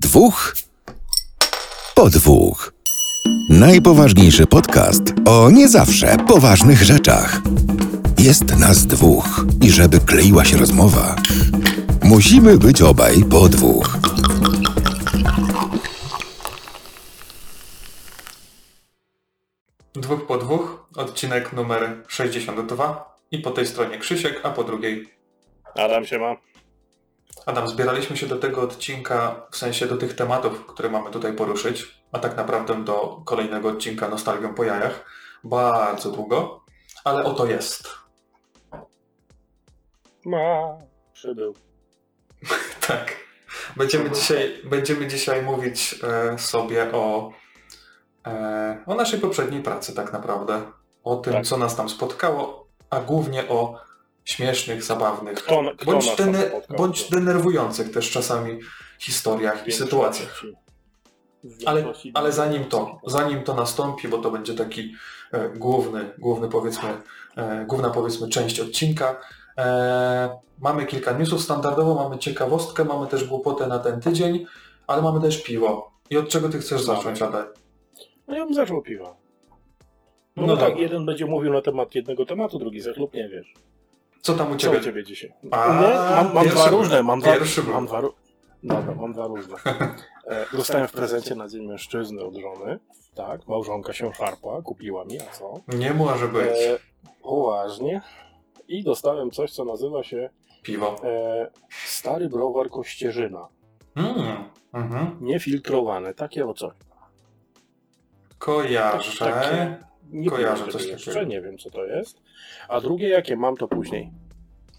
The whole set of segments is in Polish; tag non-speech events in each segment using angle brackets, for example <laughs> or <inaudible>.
Dwóch po dwóch. Najpoważniejszy podcast o nie zawsze poważnych rzeczach. Jest nas dwóch i żeby kleiła się rozmowa, musimy być obaj po dwóch. Dwóch po dwóch, odcinek numer 62 i po tej stronie Krzysiek, a po drugiej Adam się ma. Adam. Zbieraliśmy się do tego odcinka, w sensie do tych tematów, które mamy tutaj poruszyć, a tak naprawdę do kolejnego odcinka Nostalgią po jajach, bardzo długo, ale oto jest. Ma. Przybył. <laughs> Tak. Będziemy dzisiaj, będziemy dzisiaj mówić e, sobie o, e, o naszej poprzedniej pracy tak naprawdę. O tym, Tak. co nas tam spotkało, a głównie o śmiesznych, zabawnych, Kto, kto bądź, nas tam dene- spotkał? bądź denerwujących też czasami historiach i sytuacjach. Ale, ale zanim to, zanim to nastąpi, bo to będzie taki e, główny, główny powiedzmy, e, główna powiedzmy część odcinka, e, mamy kilka newsów, standardowo mamy ciekawostkę, mamy też głupotę na ten tydzień, ale mamy też piwo. I od czego ty chcesz Mamy. zacząć, Ade? No ja bym zaczął piwa. No, No tak, dobra. jeden będzie mówił na temat jednego tematu, drugi za lub nie wiesz. Co tam u Co ciebie? u ciebie dzisiaj? A, mam, mam dwa różne. Mam dwa, mam dwa, Dobra, mam dwa różne. <laughs> E, dostałem w prezencie na Dzień Mężczyzny od żony. Tak, małżonka się szarpła, kupiła mi, a co? Nie może być. E, poważnie. I dostałem coś, co nazywa się Piwo. e, Stary Browar Kościerzyna. Mm, mhm. Niefiltrowane, takie o coś. Kojarzę. Takie- Nie Kojarzę coś tego jeszcze, takiego. nie wiem co to jest. A drugie jakie mam to później.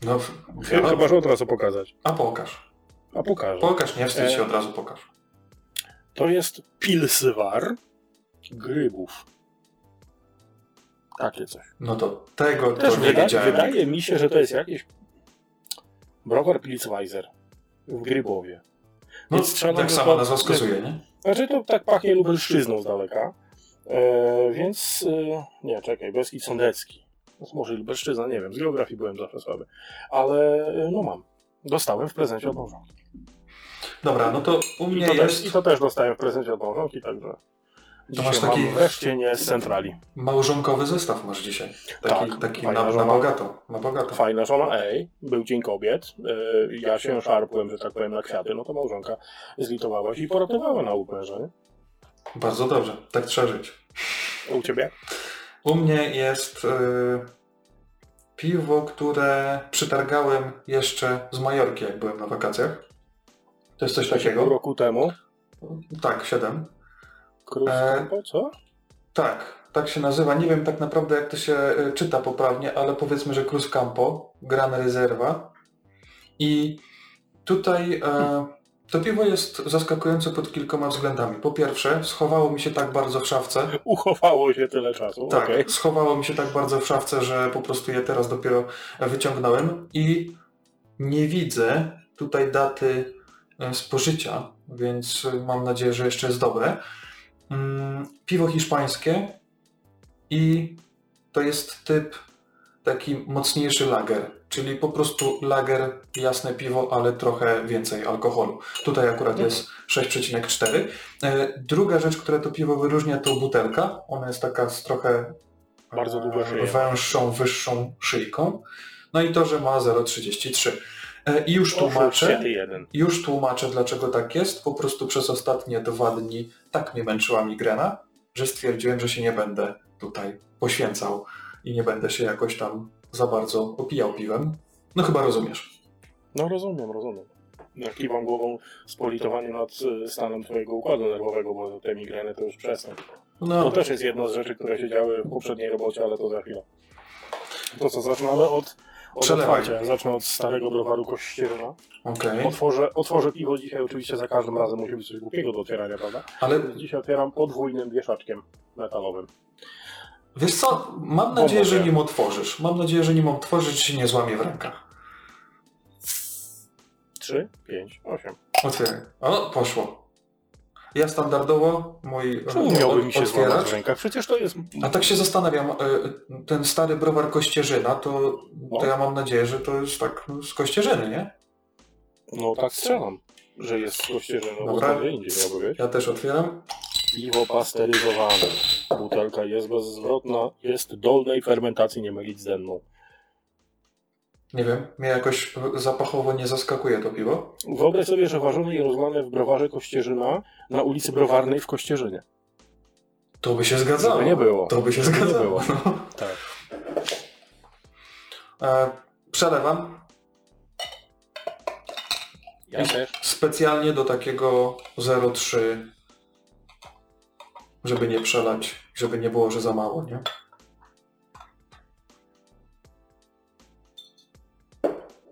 No, f- Chyba, że od razu pokazać. a pokaż. A pokażę. Pokaż, nie wstydź się, E, od razu pokaż. To jest pilswar grybów. Takie coś. No to tego Też to nie wyda wiedziałem. wydaje mi się, że to jest jakiś browar Pilsweiser w Grybowie. No, Więc tak sama to- nazwa wskazuje, nie? Znaczy to tak pachnie lubelszczyzną z daleka. E, więc e, nie, czekaj, Beskid Sądecki. Może Lubelszczyzna, nie wiem, z geografii byłem zawsze słaby. Ale e, no mam. Dostałem w prezencie od małżonki. Dobra, no to u I mnie to, jest też, I to też dostałem w prezencie od małżonki, także To masz taki- wreszcie nie z centrali. małżonkowy zestaw masz dzisiaj. Taki, Tak, taki na, na żona. bogato. Na bogato. Fajna żona, ej, był Dzień Kobiet, e, ja się szarpłem, że tak powiem, na kwiaty, no to małżonka zlitowała się i poratowała na uperze. Bardzo dobrze, tak trzeba żyć. U ciebie? U mnie jest y, piwo, które przytargałem jeszcze z Majorki, jak byłem na wakacjach. To jest coś Pół takiego? roku temu. Tak, 7. Cruz E, Campo, co? Tak, tak się nazywa. Nie wiem tak naprawdę jak to się y, czyta poprawnie, ale powiedzmy, że Cruz Campo, Gran Reserva. I tutaj e, to piwo jest zaskakujące pod kilkoma względami. Po pierwsze, schowało mi się tak bardzo w szafce. Uchowało się tyle czasu. Tak, okej. schowało mi się tak bardzo w szafce, że po prostu je teraz dopiero wyciągnąłem i nie widzę tutaj daty e, spożycia, więc e, mam nadzieję, że jeszcze jest dobre. Mm, Piwo hiszpańskie i to jest typ taki mocniejszy lager, czyli po prostu lager, jasne piwo, ale trochę więcej alkoholu. Tutaj akurat jest 6,4. E, Druga rzecz, która to piwo wyróżnia, to butelka. Ona jest taka z trochę Bardzo długa e, szyja. węższą, wyższą szyjką. No i to, że ma 0,33. E, I już tłumaczę, już tłumaczę, dlaczego tak jest. Po prostu przez ostatnie dwa dni tak mnie męczyła migrena, że stwierdziłem, że się nie będę tutaj poświęcał i nie będę się jakoś tam za bardzo opijał piwem. No chyba rozumiesz. No rozumiem, rozumiem. Jak kiwam głową z politowaniem nad e, stanem twojego układu nerwowego, bo te migreny to już przestań. To No, też jest jedna z rzeczy, które się działy w poprzedniej robocie, ale to za chwilę. To co, zaczynamy od, od otwarcia. Zacznę od starego browaru Kościerna. okej. Otworzę, otworzę piwo dzisiaj, oczywiście za każdym razem musi być coś głupiego do otwierania, prawda? Ale Dzisiaj otwieram podwójnym wieszaczkiem metalowym. Wiesz co, mam nadzieję, że nim otworzysz. Mam nadzieję, że nim otworzysz się nie złamie w rękach. 3, 5, 8. Otwieraj. O, poszło. Ja standardowo mój Czemu miałby mi się złamać w rękach? Przecież to jest... A tak się zastanawiam, e, ten stary browar Kościerzyna, to, to No. ja mam nadzieję, że to jest tak z Kościerzyny, nie? No tak strzelam. że jest kościerzyną, bo Dobra. indziej. Ja też otwieram. Piwo pasteryzowane. Butelka jest bezzwrotna, jest dolnej fermentacji, nie mylić z denną. Nie wiem, mnie jakoś zapachowo nie zaskakuje to piwo. Wyobraź sobie, że ważone i rozlane w browarze Kościerzyna na ulicy Browarnej w Kościerzynie. To by się zgadzało. Żeby nie było. To by się nie zgadzało. było. No. Tak. E, przelewam Ja też. specjalnie do takiego 0,3, żeby nie przelać, żeby nie było, że za mało, nie?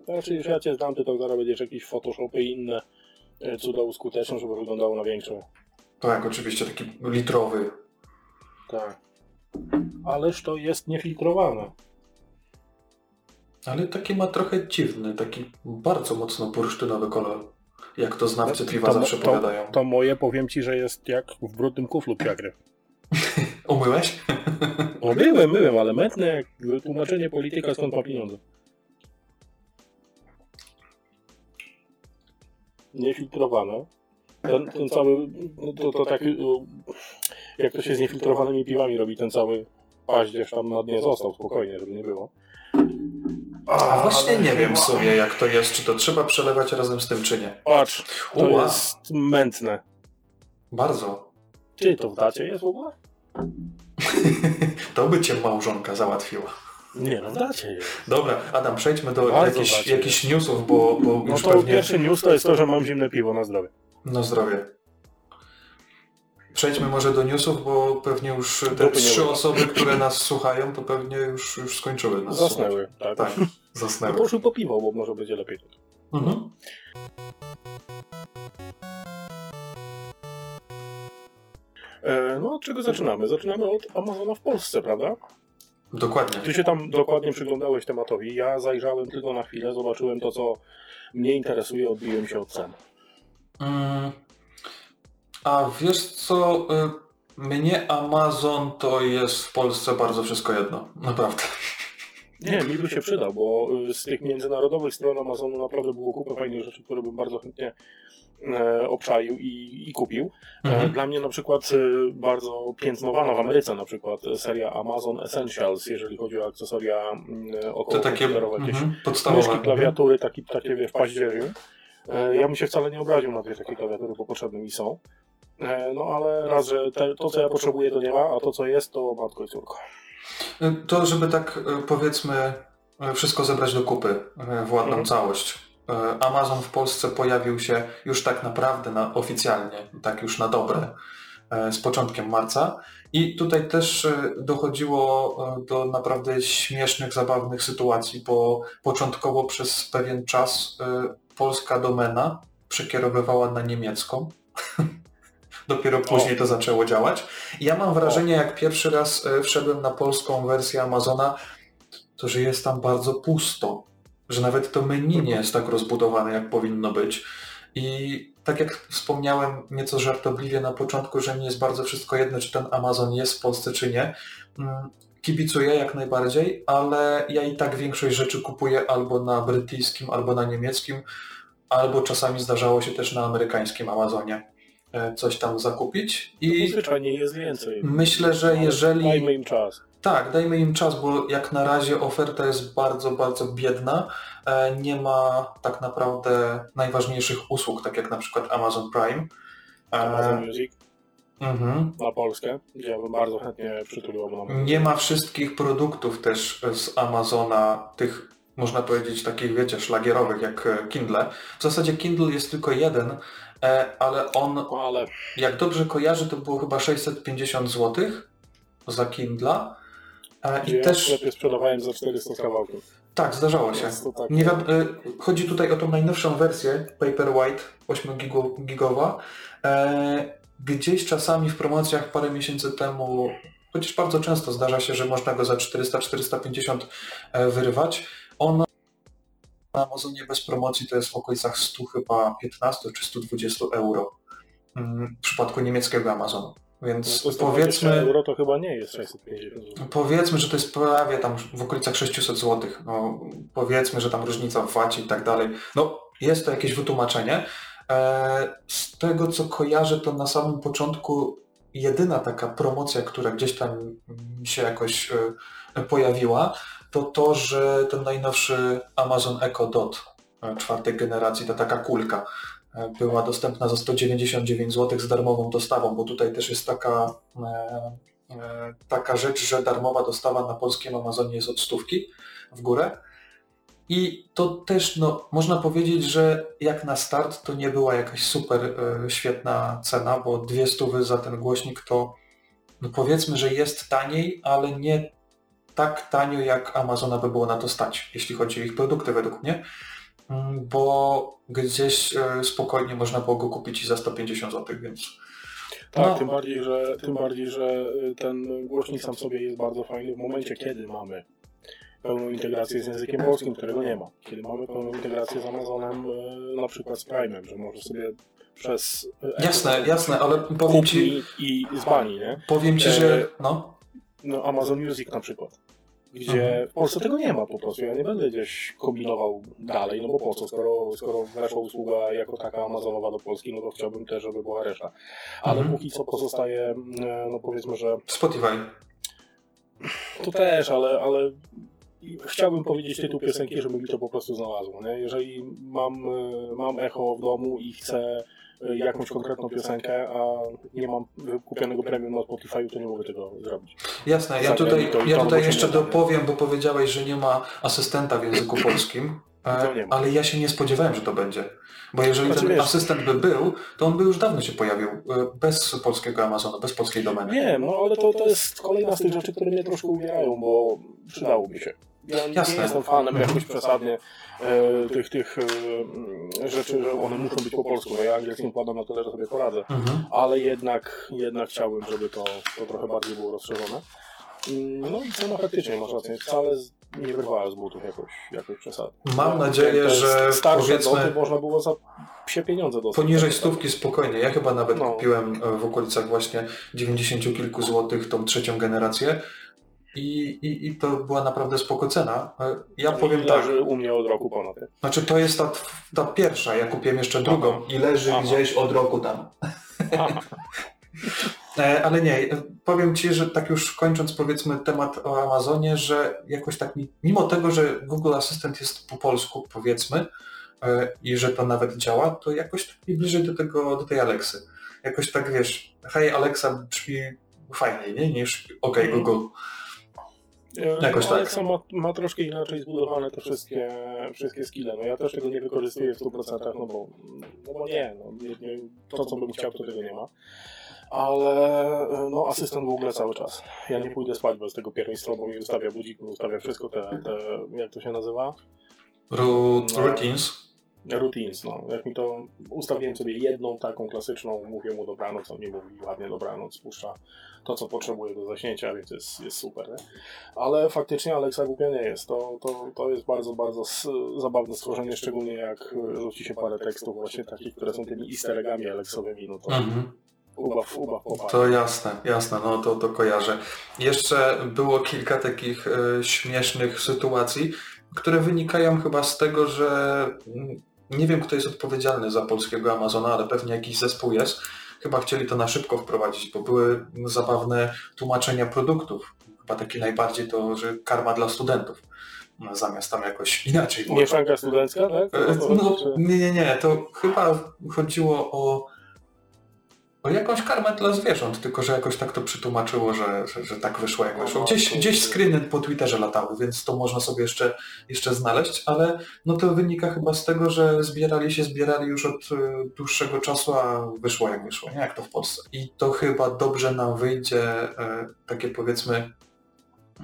Znaczy, już ja cię znam, ty to zaraz będziesz jakieś Photoshopy i inne e, cuda uskutecznią, żeby wyglądało na większą. Tak, oczywiście taki litrowy. Tak. Ależ to jest niefiltrowane. Ale taki ma trochę dziwny, taki bardzo mocno bursztynowy kolor. Jak to znawcy piwa zawsze to, powiadają. to moje powiem ci, że jest jak w brudnym kuflu piagry. <laughs> Umyłeś? Byłem, byłem, ale mętne tłumaczenie polityka skąd ma pieniądze. Niefiltrowane. Ten, ten cały, no to, to tak, jak to się z niefiltrowanymi piwami robi, ten cały paździerz tam na dnie został spokojnie, żeby nie było. A właśnie nie wiem w sumie jak to jest, czy to trzeba przelewać razem z tym, czy nie. Patrz, to Ua. jest mętne. Bardzo. Ty, to w dacie jest w ogóle? <laughs> To by cię małżonka załatwiła. Nie, no w dacie jest. Dobra, Adam, przejdźmy do Bardzo jakichś, dacie. jakichś newsów, bo, bo No już to pewnie... pierwszy news to jest to, że mam zimne piwo na zdrowie. Na zdrowie. Przejdźmy może do newsów, bo pewnie już te trzy osoby, które nas słuchają, to pewnie już, już skończyły nas Zasnęły, tak. słuchać. Tak, No zasnęły. poszły po piwo, bo może będzie lepiej. Mhm. E, no od czego zaczynamy? Zaczynamy od Amazona w Polsce, prawda? Dokładnie. Ty się tam dokładnie przyglądałeś tematowi. Ja zajrzałem tylko na chwilę, zobaczyłem to, co mnie interesuje, odbiłem się od cen. Mm. A wiesz co, y, mnie Amazon to jest w Polsce bardzo wszystko jedno. Naprawdę. Nie, mi by się przydał, bo y, z tych międzynarodowych stron Amazonu naprawdę było kupę fajnych rzeczy, które bym bardzo chętnie e, obczaił i, i kupił. E, Mhm. Dla mnie na przykład y, bardzo piętnowana w Ameryce na przykład seria Amazon Essentials, jeżeli chodzi o akcesoria mm, około To takie jakieś mhm, podstawowe. myszki, klawiatury, taki, takie wiesz, październiu. E, Ja bym się wcale nie obraził na dwie takie klawiatury, bo potrzebne mi są. E, No ale raz, że te, to co ja potrzebuję to nie ma, a to co jest to matko i córko. Y, To, żeby tak y, powiedzmy y, wszystko zebrać do kupy w ładną Mhm. całość. Amazon w Polsce pojawił się już tak naprawdę na, oficjalnie, tak już na dobre, z początkiem marca. I tutaj też dochodziło do naprawdę śmiesznych, zabawnych sytuacji, bo początkowo przez pewien czas polska domena przekierowywała na niemiecką. <laughs> Dopiero później to zaczęło działać. I ja mam wrażenie, jak pierwszy raz e, wszedłem na polską wersję Amazona, to że jest tam bardzo pusto. Że nawet to menu nie jest tak rozbudowane, jak powinno być. I tak jak wspomniałem nieco żartobliwie na początku, że mi jest bardzo wszystko jedno, czy ten Amazon jest w Polsce, czy nie. mm, Kibicuję jak najbardziej, ale ja i tak większość rzeczy kupuję albo na brytyjskim, albo na niemieckim, albo czasami zdarzało się też na amerykańskim Amazonie coś tam zakupić. I I zwyczajnie jest więcej. myślę, że Ale jeżeli... Dajmy im czas. Tak, dajmy im czas, bo jak na razie oferta jest bardzo, bardzo biedna. E, Nie ma tak naprawdę najważniejszych usług, tak jak na przykład Amazon Prime. E, Amazon Music mhm. na Polskę, gdzie ja bym bardzo chętnie przytulił. Nie ma wszystkich produktów też z Amazona, tych można powiedzieć takich, wiecie, szlagierowych jak e, Kindle. W zasadzie Kindle jest tylko jeden, e, ale on No ale jak dobrze kojarzę, to było chyba 650 zł za Kindla. E, I ja też, sklepie sprzedawałem za 400 z kawałkiem. tak, zdarzało się. Tak. Nie wiem, y, chodzi tutaj o tą najnowszą wersję Paperwhite 8-gigowa. E, gdzieś czasami w promocjach parę miesięcy temu, chociaż bardzo często zdarza się, że można go za 400-450 e, wyrywać. On na Amazonie bez promocji to jest w okolicach 100 chyba 15 czy 120 euro mm, w przypadku niemieckiego Amazonu. No Więc 120 powiedzmy, euro to chyba nie jest 650 zł. Powiedzmy, że to jest prawie tam w okolicach 600 zł. No, powiedzmy, że tam różnica w VAT i tak dalej. No, jest to jakieś wytłumaczenie. E, z tego co kojarzę, to na samym początku jedyna taka promocja, która gdzieś tam się jakoś e, pojawiła, to to, że ten najnowszy Amazon Echo Dot e, czwartej generacji, ta taka kulka, była dostępna za 199 zł z darmową dostawą, bo tutaj też jest taka, taka rzecz, że darmowa dostawa na polskim Amazonie jest od stówki w górę. I to też, no, można powiedzieć, że jak na start to nie była jakaś super świetna cena, bo dwie stówy za ten głośnik to no powiedzmy, że jest taniej, ale nie tak tanio jak Amazona by było na to stać, jeśli chodzi o ich produkty według mnie, mm, bo gdzieś y, spokojnie można było go kupić i za 150 zł, więc... Tak, no. tym, bardziej, że, tym bardziej, że ten głośnik sam sobie jest bardzo fajny w momencie, kiedy mamy pełną integrację z językiem polskim, którego nie ma. Kiedy mamy pełną integrację z Amazonem, e, na przykład z Prime'em, że możesz sobie przez... E, jasne, jasne, ale powiem Ci... I z bani, nie? Powiem Ci, że... No. no Amazon Music na przykład. Gdzie mhm. w Polsce tego nie ma po prostu. Ja nie będę gdzieś kombinował dalej, no bo po co, skoro, skoro weszła usługa jako taka Amazonowa do Polski, no to chciałbym też, żeby była reszta. Ale mhm. póki co pozostaje, e, no powiedzmy, że... Spotify. To też, ale, ale chciałbym powiedzieć tytuł piosenki, żeby mi to po prostu znalazło. Nie? Jeżeli mam, e, mam echo w domu i chcę jakąś konkretną piosenkę, a nie mam kupionego premium na Spotify, to nie mogę tego zrobić. Jasne, ja tutaj, ja tutaj jeszcze dopowiem, bo powiedziałeś, że nie ma asystenta w języku <clears throat> polskim, e, ale ja się nie spodziewałem, że to będzie. Bo jeżeli znaczy, ten wiesz, asystent by był, to on by już dawno się pojawił bez polskiego Amazonu, bez polskiej domeny. Nie, no ale to, to jest kolejna z tych rzeczy, które mnie troszkę uwierają, bo przydałoby się. Ja Jasne. nie jestem fanem jakoś przesadnie e, tych, tych e, rzeczy, że one muszą być po polsku. No ja angielskim kładam na tyle, że sobie poradzę, mhm. ale jednak, jednak chciałbym, żeby to, to trochę bardziej było rozszerzone. Mm, no i cena faktycznie, masz rację, wcale nie wyrwała z butów jakoś, jakoś przesadnie. Mam nadzieję, że powiedzmy... można było za psie pieniądze dostać. Poniżej stówki spokojnie. Ja chyba nawet no. kupiłem w okolicach właśnie 90 kilku złotych tą trzecią generację i, i, I to była naprawdę spoko cena. Ja powiem tak. leży u mnie od roku ponad. Znaczy to jest ta, ta pierwsza, ja kupiłem jeszcze drugą Aha. i leży Aha. gdzieś od roku tam. <laughs> E, ale nie, powiem Ci, że tak już kończąc powiedzmy temat o Amazonie, że jakoś tak mimo tego, że Google Assistant jest po polsku powiedzmy e, i że to nawet działa, to jakoś tak mi bliżej do tego, do tej Alexy. Jakoś tak wiesz, hej Alexa brzmi fajniej, nie? Niż OK mhm. Google. Jakoś tak. Alexa ma, ma troszkę inaczej zbudowane te wszystkie, wszystkie skille. No ja też tego nie wykorzystuję w 100%, no bo, no bo nie, no, nie, nie, to co bym chciał, to tego nie ma. Ale no, asystent w ogóle cały czas. Ja nie pójdę spać bez tego pierwieństwa, bo mi ustawia budzik, mi ustawia wszystko, te, te jak to się nazywa? Root, no, routines. Routines, no. Jak mi to ustawiłem sobie jedną taką klasyczną, mówię mu dobranoc, on mi mówi ładnie dobranoc, spuszcza to, co potrzebuje do zaśnięcia, więc jest, jest super. Nie? Ale faktycznie Alexa głupia nie jest. To, to, to jest bardzo, bardzo zabawne stworzenie, szczególnie jak rzuci się parę tekstów właśnie takich, które są tymi easter eggami Alexowymi, no to mhm. ubaw, ubaw popatrz. To jasne, jasne, no to, to kojarzę. Jeszcze było kilka takich y, śmiesznych sytuacji, które wynikają chyba z tego, że mm, nie wiem, kto jest odpowiedzialny za polskiego Amazona, ale pewnie jakiś zespół jest. Chyba chcieli to na szybko wprowadzić, bo były zabawne tłumaczenia produktów. Chyba takie najbardziej to, że karma dla studentów. Zamiast tam jakoś inaczej. Mieszanka studencka, tak? E, no, nie, nie, nie. To chyba chodziło o jakąś karmę dla zwierząt, tylko że jakoś tak to przytłumaczyło, że, że, że tak wyszło jak wyszło. Gdzieś, gdzieś screeny po Twitterze latały, więc to można sobie jeszcze, jeszcze znaleźć, ale no to wynika chyba z tego, że zbierali się, zbierali już od y, dłuższego czasu, a wyszło jak wyszło, nie jak to w Polsce. I to chyba dobrze nam wyjdzie y, takie powiedzmy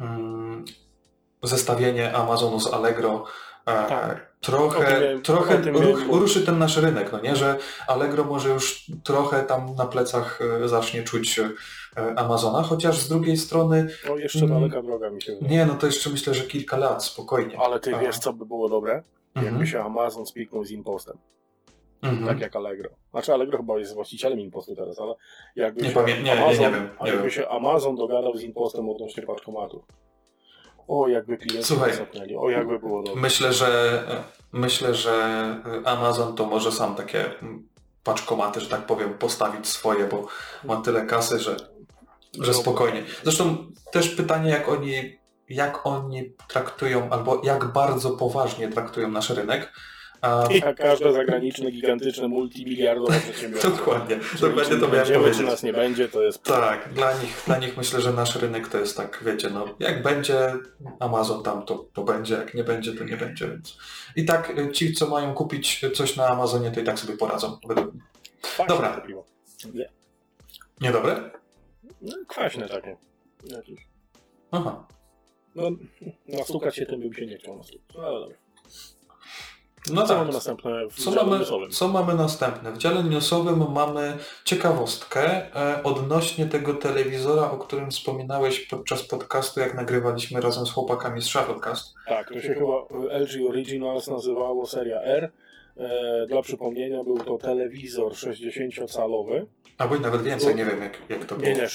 mm, zestawienie Amazonu z Allegro, e, tak trochę, trochę ruch, ruszy ten nasz rynek, no nie, że Allegro może już trochę tam na plecach e, zacznie czuć e, Amazona, chociaż z drugiej strony... No jeszcze mm, daleka droga mi się wydaje. Nie, no to jeszcze myślę, że kilka lat, spokojnie. Ale ty wiesz, co by było dobre? Jakby mhm. się Amazon spiknął z impostem. Mhm. Tak jak Allegro. Znaczy Allegro chyba jest właścicielem impostu teraz, ale jakby nie się pamię- nie, Amazon, nie, nie wiem, nie jakby wiem. się Amazon dogadał z impostem odnośnie paczkomatów. O, jakby Słuchaj, zapnęli. O, jakby było dobrze. Myślę, że myślę, że Amazon to może sam takie paczkomaty, że tak powiem, postawić swoje, bo ma tyle kasy, że, że spokojnie. Zresztą też pytanie, jak oni, jak oni traktują, albo jak bardzo poważnie traktują nasz rynek. A, Jak każde zagraniczne, gigantyczne, multimiliardowe przedsiębiorstwo. dokładnie, Czyli dokładnie to miałem będziemy, powiedzieć. czy nas nie będzie, to jest... Tak, dla nich, dla nich myślę, że nasz rynek to jest tak, wiecie, no jak będzie Amazon tam, to, to będzie, jak nie będzie, to nie będzie, więc i tak y, ci, co mają kupić coś na Amazonie, to i tak sobie poradzą, według mnie. Kwaśne Dobra. Nie. Niedobre? No, kwaśne takie. Jakieś. Aha. No, nastukać się tym bym się nie chciał nastukać. No, ale dobra. No Co tak. mamy następne w Co dziale mamy, newsowym? co mamy następne? W dziale newsowym mamy ciekawostkę e, odnośnie tego telewizora, o którym wspominałeś podczas podcastu, jak nagrywaliśmy razem z chłopakami z Shuttlecast. Tak, to się chyba LG Originals nazywało seria R. E, dla przypomnienia był to telewizor 60-calowy. Albo i nawet więcej, nie wiem jak, jak to było. Nie, nie,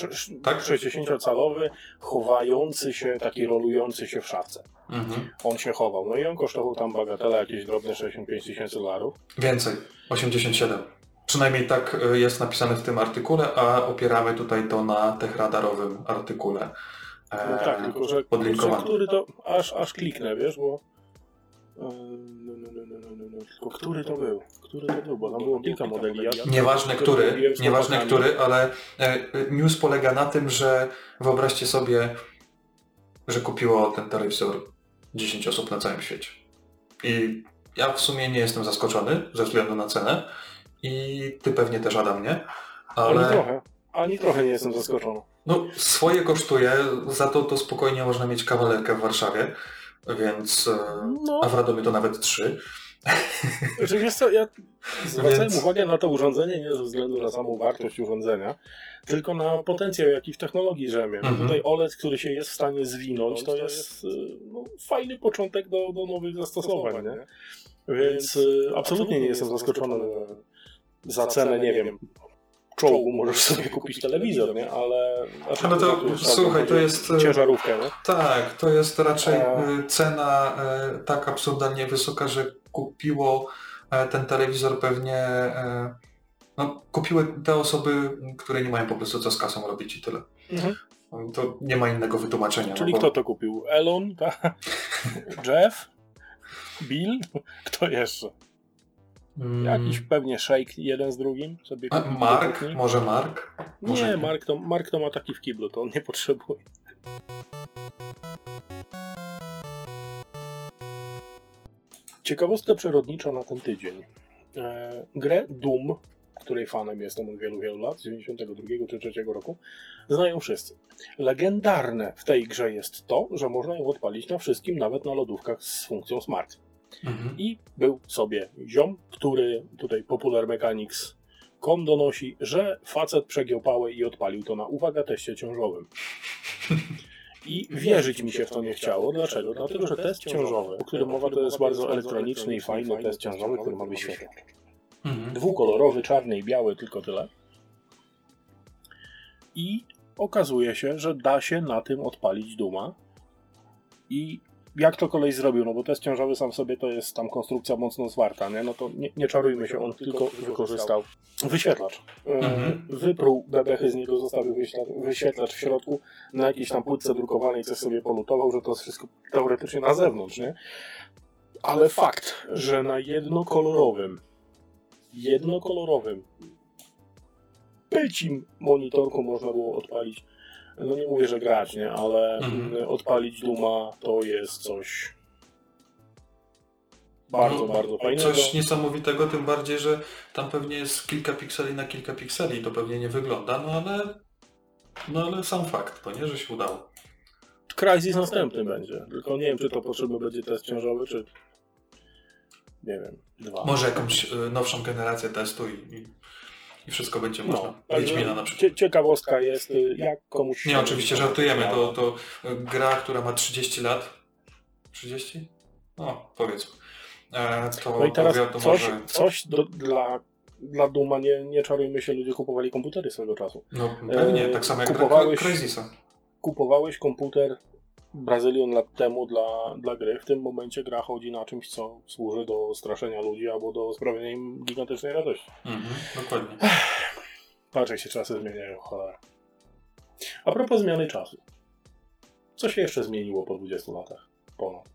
Tak? 60-calowy, chowający się, taki rolujący się w szafce. Mhm. On się chował. No i on kosztował tam bagatela jakieś drobne 65 tysięcy dolarów. Więcej, 87. Przynajmniej tak y, jest napisane w tym artykule, a opieramy tutaj to na techradarowym artykule. e, No tak, tylko że, który to, aż, aż kliknę, wiesz, bo... e, No, no, no, no, no, no, no. Tylko który to był? Który to był? Bo tam było kilka modeli. Ja, Nieważne który, nieważne który, ale e, news polega na tym, że wyobraźcie sobie, że kupiło ten telewizor 10 osób na całym świecie. I ja w sumie nie jestem zaskoczony ze względu na cenę i ty pewnie też Adam nie, Ani ale trochę. Ani trochę nie jestem zaskoczony. no swoje kosztuje, za to to spokojnie można mieć kawalerkę w Warszawie, więc e, No, a w Radomiu to nawet trzy. Znaczy, wiesz co, ja zwracałem Więc- uwagę na to urządzenie nie ze względu na samą wartość urządzenia, tylko na potencjał, jaki w technologii drzemie. Mhm. Tutaj OLED, który się jest w stanie zwinąć, to jest y, no, fajny początek do, do nowych zastosowań, nie? Więc y, absolutnie nie jestem zaskoczony za cenę, nie wiem, czołgu możesz sobie kupić telewizor, nie? Ale... Ale to, już słuchaj, to jest, e, Ciężarówkę, nie? Tak, to jest raczej E. cena y, tak absurdalnie wysoka, że kupiło e, ten telewizor pewnie. e, No, kupiły te osoby, które nie mają po prostu co z kasą robić i tyle. Mhm. To nie ma innego wytłumaczenia. Czyli no, kto to kupił? Elon? tak? <laughs> Jeff? Bill? Kto jeszcze? Mm, Jakiś pewnie Shake jeden z drugim sobie a, Mark? Może Mark? Może Nie, Mark to, Mark to ma taki w kiblu, to on nie potrzebuje. Ciekawostka przyrodnicza na ten tydzień. E, grę Doom, której fanem jestem od wielu, wielu lat, z 92 czy 3 roku, znają wszyscy. Legendarne w tej grze jest to, że można ją odpalić na wszystkim, nawet na lodówkach z funkcją Smart. Mhm. I był sobie ziom, który tutaj Popular Mechanics.com donosi, że facet przegiął pałę i odpalił to na, uwaga, teście ciążowym. I wierzyć mi się w to nie chciało. Dlaczego? Dlatego, że test ciążowy, o którym mowa, to jest bardzo elektroniczny i fajny test ciążowy, który ma wyświetlacz. Mhm. Dwukolorowy, czarny i biały, tylko tyle. I okazuje się, że da się na tym odpalić Duma. I jak to kolej zrobił? No bo test ciążowy sam w sobie to jest tam konstrukcja mocno zwarta, nie? No to nie, nie czarujmy się, on tylko wykorzystał wyświetlacz. E, Mhm. Wypruł bebechy z niego, zostawił wyświetlacz w środku, na jakiejś tam płytce drukowanej coś sobie polutował, że to jest wszystko teoretycznie na zewnątrz, nie? Ale fakt, że na jednokolorowym jednokolorowym pycim monitorku można było odpalić, no nie mówię, że grać, nie, ale Mhm. mm, odpalić Duma to jest coś bardzo, No, bardzo fajnego. Coś niesamowitego, tym bardziej, że tam pewnie jest kilka pikseli na kilka pikseli i to pewnie nie wygląda, no ale, no ale sam fakt, to nie, że się udało. Crysis następny będzie, tylko nie wiem, czy to potrzebny będzie test ciążowy, czy nie wiem, dwa. Może jakąś y, nowszą generację testu i, i, i wszystko będzie można. No, Wiedźmina na przykład. cie- ciekawostka jest, y, jak komuś... Nie, oczywiście żartujemy. To, to y, gra, która ma 30 lat. 30? No, powiedzmy. E, to No i teraz powiatu coś, może... coś do, dla, dla Duma, nie, nie czarujmy się, ludzie kupowali komputery swego czasu. No pewnie, e, tak samo jak kupowałeś- Cry- Crysisa. Kupowałeś komputer brazylion lat temu dla, dla gry. W tym momencie gra chodzi na czymś, co służy do straszenia ludzi albo do sprawienia im gigantycznej radości. Mhm, dokładnie. Patrz, jak się czasy zmieniają, cholera. A propos zmiany czasu. Co się jeszcze zmieniło po 20 latach? Ponad.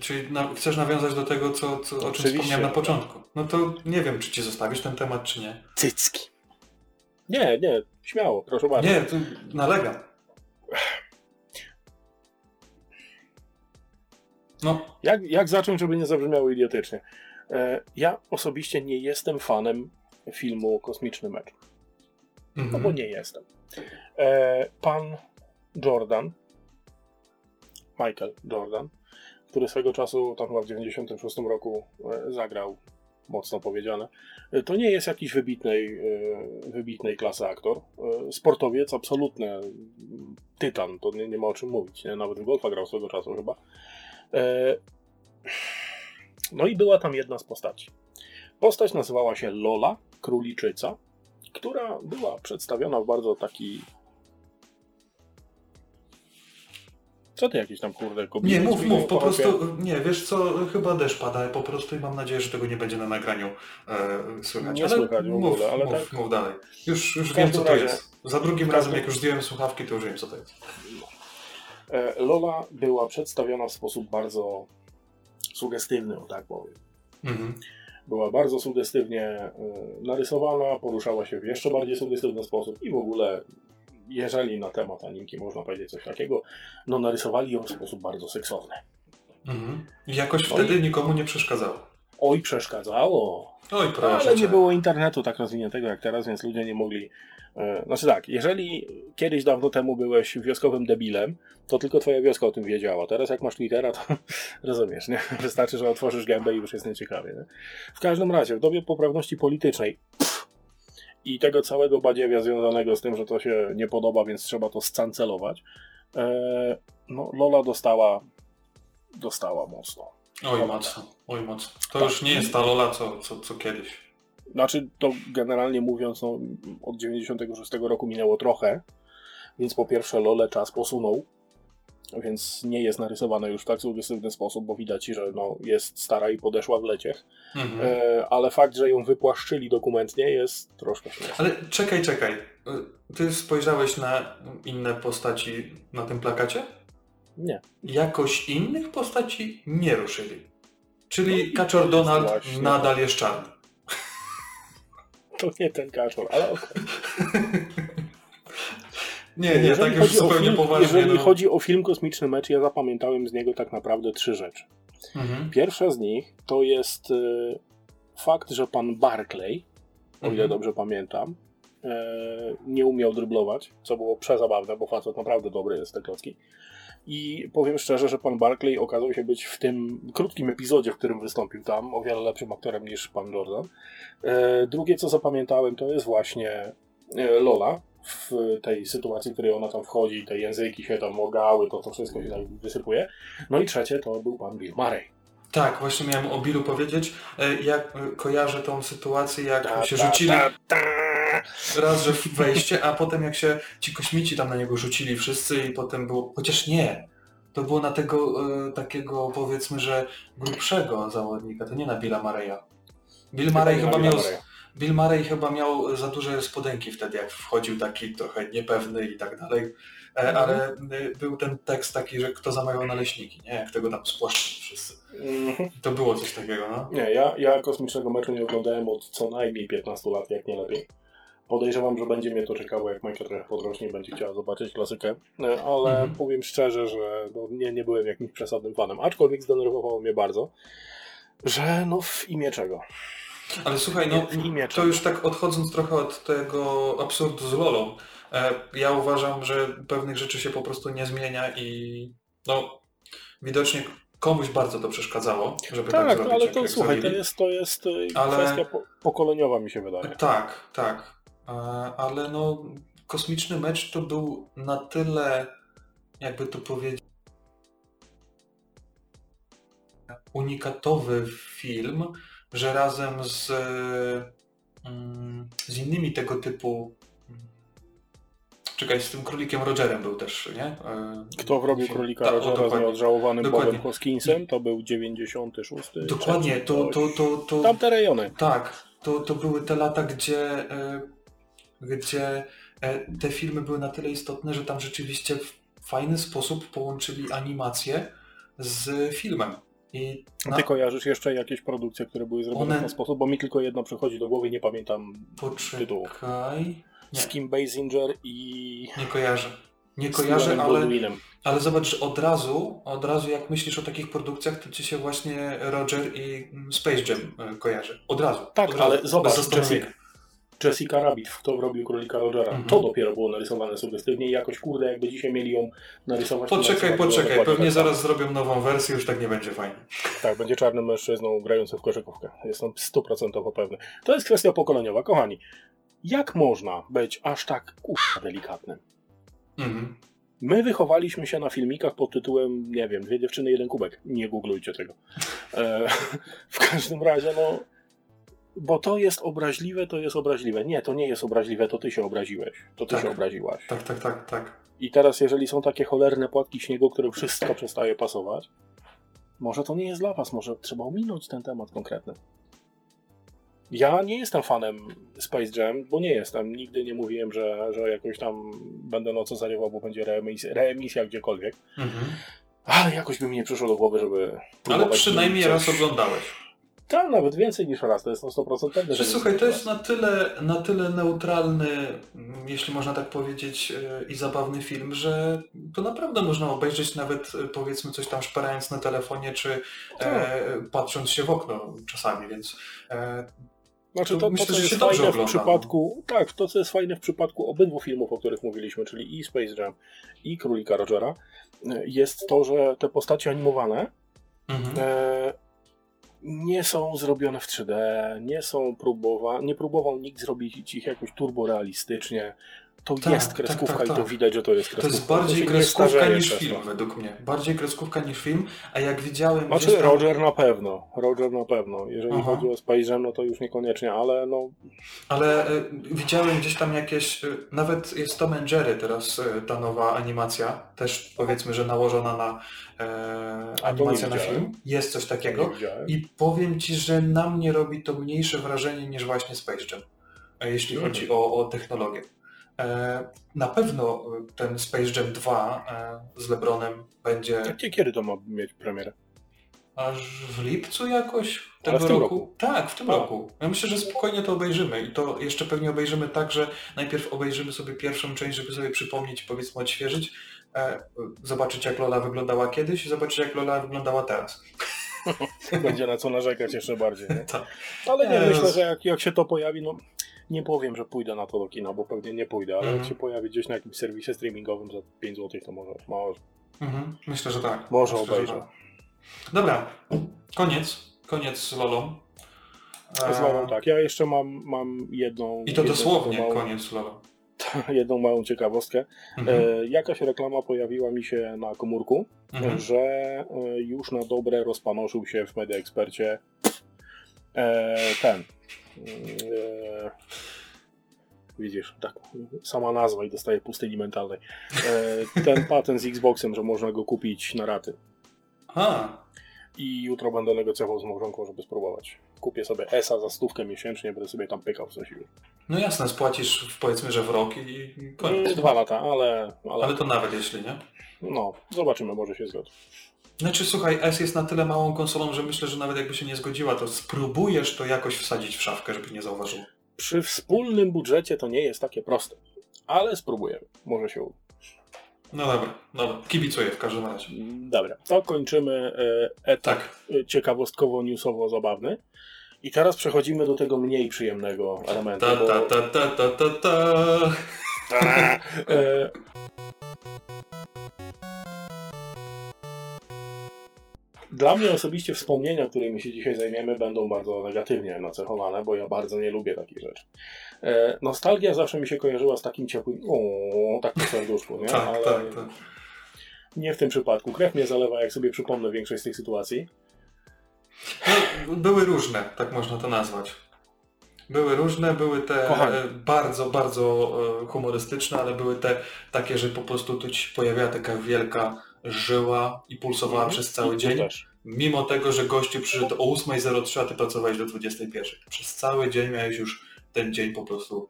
Czyli na, chcesz nawiązać do tego, co, co, o czym Oczywiście. wspomniałem na początku. No to nie wiem, czy ci zostawisz ten temat, czy nie. Cycki. Nie, nie, śmiało, proszę bardzo. Nie, tu nalegam. No, Jak, jak zacząć, żeby nie zabrzmiało idiotycznie? E, ja osobiście nie jestem fanem filmu Kosmiczny Mecz. No mhm. bo nie jestem. E, pan Jordan, Michael Jordan, który swego czasu, tam chyba w 96 roku e, zagrał, mocno powiedziane, e, to nie jest jakiś wybitnej, e, wybitnej klasy aktor. E, sportowiec, absolutny tytan, to nie, nie ma o czym mówić. Nie? Nawet w golfa grał swego czasu chyba. E, no i była tam jedna z postaci. Postać nazywała się Lola, króliczyca, która była przedstawiona w bardzo taki. Co ty jakieś tam kurde kobiety? Nie, mów, mów, po prostu, nie, wiesz co, chyba deszcz pada po prostu i mam nadzieję, że tego nie będzie na nagraniu e, słychać. Nie słychać w mów, ogóle, ale mów, tak- mów dalej. Już, już wiem, co to razie- jest. Za drugim razem, jak już zdjąłem słuchawki, to już wiem, co to jest. E, Lola była przedstawiona w sposób bardzo sugestywny, o tak powiem. Mhm. Była bardzo sugestywnie e, narysowana, poruszała się w jeszcze bardziej sugestywny sposób i w ogóle, jeżeli na temat animki można powiedzieć coś takiego, no narysowali ją w sposób bardzo seksowny. Mhm. I jakoś No wtedy nikomu nie przeszkadzało. Oj, przeszkadzało. Oj, proszę Ale nie było internetu tak rozwiniętego jak teraz, więc ludzie nie mogli. E, Znaczy tak, jeżeli kiedyś dawno temu byłeś wioskowym debilem, to tylko twoja wioska o tym wiedziała. Teraz jak masz Twittera, to <laughs> rozumiesz, nie? Wystarczy, że otworzysz gębę i już jest nieciekawie. Nie? W każdym razie, w dobie poprawności politycznej pff, i tego całego badziewia związanego z tym, że to się nie podoba, więc trzeba to scancelować, e, no Lola dostała dostała mocno. Oj, mocno, oj, mocno. To Tak. już nie jest ta Lola, co, co, co kiedyś. Znaczy, to generalnie mówiąc, no, od 96 roku minęło trochę, więc po pierwsze Lole czas posunął, więc nie jest narysowane już w tak sugestywny sposób, bo widać, że no, jest stara i podeszła w leciech, Mhm. e, ale fakt, że ją wypłaszczyli dokumentnie jest troszkę śmieszny. Ale czekaj, czekaj. Y, Ty spojrzałeś na inne postaci na tym plakacie? Nie. Jakoś innych postaci nie ruszyli. Czyli No Kaczor jest Donald nadal jest czarny. To nie ten kaczor, ale okej. <laughs> Nie, nie, jeżeli tak już zupełnie film, poważnie. Jeżeli no. chodzi o film Kosmiczny Mecz, ja zapamiętałem z niego tak naprawdę trzy rzeczy. Mhm. Pierwsza z nich to jest e, fakt, że pan Barclay, o ile Mhm. dobrze pamiętam, e, nie umiał dryblować, co było przezabawne, bo facet naprawdę dobry jest te klocki. I powiem szczerze, że pan Barclay okazał się być w tym krótkim epizodzie, w którym wystąpił tam, o wiele lepszym aktorem niż pan Jordan. E, drugie, co zapamiętałem, to jest właśnie e, Lola w tej sytuacji, w której ona tam wchodzi, te języki się tam ogały, to, to wszystko się tak wysypuje. No i trzecie to był pan Bill Murray. Tak, właśnie miałem o Billu powiedzieć. E, Jak kojarzę tą sytuację, jak Ta, się ta, rzucili ta, ta. Raz, że wejście, a potem jak się ci kośmici tam na niego rzucili wszyscy i potem było, chociaż nie, to było na tego e, takiego powiedzmy, że grubszego zawodnika, to nie na Billa Mareya. Bill Murray Chyba miał. Bill Murray chyba miał za duże spodenki wtedy, jak wchodził taki trochę niepewny i tak dalej, e, Mhm. ale e, był ten tekst taki, że kto zamawiał naleśniki, nie? Jak tego tam spłaszczyli wszyscy. Mhm. To było coś takiego, no. Nie, ja, ja kosmicznego meczu nie oglądałem od co najmniej 15 lat, jak nie lepiej. Podejrzewam, że będzie mnie to czekało, jak Michael trochę podrośnie będzie chciała zobaczyć klasykę, E, ale Mhm. powiem szczerze, że no, nie, nie byłem jakimś przesadnym fanem, aczkolwiek zdenerwowało mnie bardzo, że no w imię czego? Ale słuchaj, no to już tak odchodząc trochę od tego absurdu z Lolą, e, ja uważam, że pewnych rzeczy się po prostu nie zmienia i no widocznie komuś bardzo to przeszkadzało, żeby tak, Tak, zrobić. ale jak, to słuchaj, to jest, to jest e, Ale- kwestia po, pokoleniowa mi się wydaje. Tak, tak. E, Ale no kosmiczny mecz to był na tyle, jakby to powiedzieć, unikatowy film, że razem z, mm, z innymi tego typu mm, Czekaj, z tym królikiem Rogerem był też, nie? E, Kto wrobił królika o, Rogera z nieodżałowanym Dokładnie. Bobem Hoskinsem? To był 96. Dokładnie, to, to, to, to, Tamte rejony. Tak, to, to były te lata, gdzie, e, gdzie e, te filmy były na tyle istotne, że tam rzeczywiście w fajny sposób połączyli animację z filmem. I A na, Ty kojarzysz jeszcze jakieś produkcje, które były zrobione One- w ten sposób? Bo mi tylko jedna przychodzi do głowy, nie pamiętam tytułu. poczekaj. Nie, Z Kim Basinger i nie kojarzę. Nie kojarzę, ale, Baldwinem. ale zobacz, od razu, od razu jak myślisz o takich produkcjach, to ci się właśnie Roger i mm, Space Jam e, kojarzy. Od razu. Tak, od razu, ale zobacz. Jessica, Jessica Rabbit, kto robił królika Rogera. Mhm. To dopiero było narysowane sugestywnie i jakoś kurde, jakby dzisiaj mieli ją narysować. Poczekaj, poczekaj, pewnie tak zaraz zrobią nową wersję, już tak nie będzie fajnie. Tak, będzie czarnym mężczyzną grającym w koszykówkę. Jestem stuprocentowo pewny. To jest kwestia pokoleniowa. Kochani, jak można być aż tak kurwa delikatnym? Mhm. My wychowaliśmy się na filmikach pod tytułem, nie wiem, dwie dziewczyny, jeden kubek. Nie googlujcie tego. E, <laughs> w każdym razie, no, bo to jest obraźliwe, to jest obraźliwe. Nie, to nie jest obraźliwe, to ty się obraziłeś. To ty Tak. się obraziłaś. Tak, tak, tak, tak. I teraz, jeżeli są takie cholerne płatki śniegu, którym wszystko przestaje pasować, może to nie jest dla was, może trzeba ominąć ten temat konkretny. Ja nie jestem fanem Space Jam, bo nie jestem. Nigdy nie mówiłem, że, że jakoś tam będę noce zarywał, bo będzie reemisja, reemisja gdziekolwiek. Mhm. Ale jakoś by mi nie przyszło do głowy, żeby. Ale przynajmniej raz oglądałeś. Tak, nawet więcej niż raz, to jest na 100% pewne. Że słuchaj, to jest na tyle, na tyle neutralny, mm, jeśli można tak powiedzieć, e, i zabawny film, że to naprawdę można obejrzeć nawet e, powiedzmy coś tam szperając na telefonie, czy e, patrząc się w okno czasami, więc e, Znaczy To to, myślę, to, co jest fajne w no. przypadku, tak, to co jest fajne w przypadku obydwu filmów, o których mówiliśmy, czyli i Space Jam i Królika Rogera, e, jest to, że te postacie animowane mhm. e, nie są zrobione w 3D, nie są próbowane, nie próbował nikt zrobić ich jakoś turborealistycznie. To Tak, jest tak, kreskówka tak, i to tak. widać, że to jest to kreskówka. jest bardziej nie kreskówka niż film, to. według mnie. Bardziej kreskówka niż film, a jak widziałem... Znaczy tam- Roger na pewno, Roger na pewno. Jeżeli Aha. chodzi o Space Jam, no to już niekoniecznie, ale no Ale y, widziałem gdzieś tam jakieś, y, nawet jest Tom and Jerry teraz y, ta nowa animacja, też powiedzmy, że nałożona na e, A to nie animację na film. Jest coś takiego. I powiem Ci, że na mnie robi to mniejsze wrażenie niż właśnie Space Jam, jeśli Mhm. chodzi o, o technologię. E, na pewno y, ten Space Jam 2 e, z LeBronem będzie Kie- Kiedy to ma mieć premierę? aż w lipcu jakoś tego w tym roku. roku. Tak, w tym A. roku. Ja myślę, że spokojnie to obejrzymy i to jeszcze pewnie obejrzymy tak, że najpierw obejrzymy sobie pierwszą część, żeby sobie przypomnieć, powiedzmy odświeżyć, e, zobaczyć jak Lola wyglądała kiedyś i zobaczyć jak Lola wyglądała teraz. <laughs> Będzie na co narzekać jeszcze bardziej. Nie? <laughs> Tak. Ale nie, myślę, że jak, jak się to pojawi, no nie powiem, że pójdę na to do kina, bo pewnie nie pójdę, ale Mhm. jak się pojawi gdzieś na jakimś serwisie streamingowym za 5 zł, to może, może, Mhm. Myślę, że tak. może Myślę, obejrzę. tak. Dobra, koniec. Koniec z Lolą. E, Z Lolą tak, ja jeszcze mam, mam jedną... I to jedną dosłownie małą, koniec z Lolą. <laughs> jedną małą ciekawostkę. Mhm. E, jakaś reklama pojawiła mi się na komórku, Mhm. że e, już na dobre rozpanoszył się w Media Expercie e, ten. E, widzisz, tak, sama nazwa i dostaje pustyni mentalnej. E, ten patent z Xboxem, że można go kupić na raty. A, I jutro będę negocjował z małżonką, żeby spróbować. Kupię sobie ESA za stówkę miesięcznie, będę sobie tam pykał w coś. no jasne, spłacisz powiedzmy, że w rok i i koniec. Dwa lata, ale, ale, Ale to nawet jeśli nie. no, zobaczymy, może się zgodzi. Znaczy słuchaj, S jest na tyle małą konsolą, że myślę, że nawet jakby się nie zgodziła, to spróbujesz to jakoś wsadzić w szafkę, żeby nie zauważył. Przy wspólnym budżecie to nie jest takie proste, ale spróbujemy. Może się uda. No dobra, dobra. Kibicuję w każdym razie. Dobra, to kończymy e, etap Tak. e, ciekawostkowo-newsowo-zabawny. I teraz przechodzimy do tego mniej przyjemnego elementu. Ta, bo- ta, ta, ta, ta, ta, ta. <laughs> Dla mnie osobiście wspomnienia, którymi się dzisiaj zajmiemy, będą bardzo negatywnie nacechowane, bo ja bardzo nie lubię takich rzeczy. E, nostalgia zawsze mi się kojarzyła z takim ciepłym, o, tak po serduszku, nie? Tak, Ale tak, tak. nie w tym przypadku. Krew mnie zalewa, jak sobie przypomnę większość z tych sytuacji. No, były różne, tak można to nazwać. Były różne, były te Kochani. e, bardzo, bardzo e, humorystyczne, ale były te takie, że po prostu tu ci pojawiała taka wielka żyła i pulsowała Mhm. przez cały I dzień. Też. Mimo tego, że gościu przyszedł o 8.03, a ty pracowałeś do 21.00. Przez cały dzień miałeś już ten dzień po prostu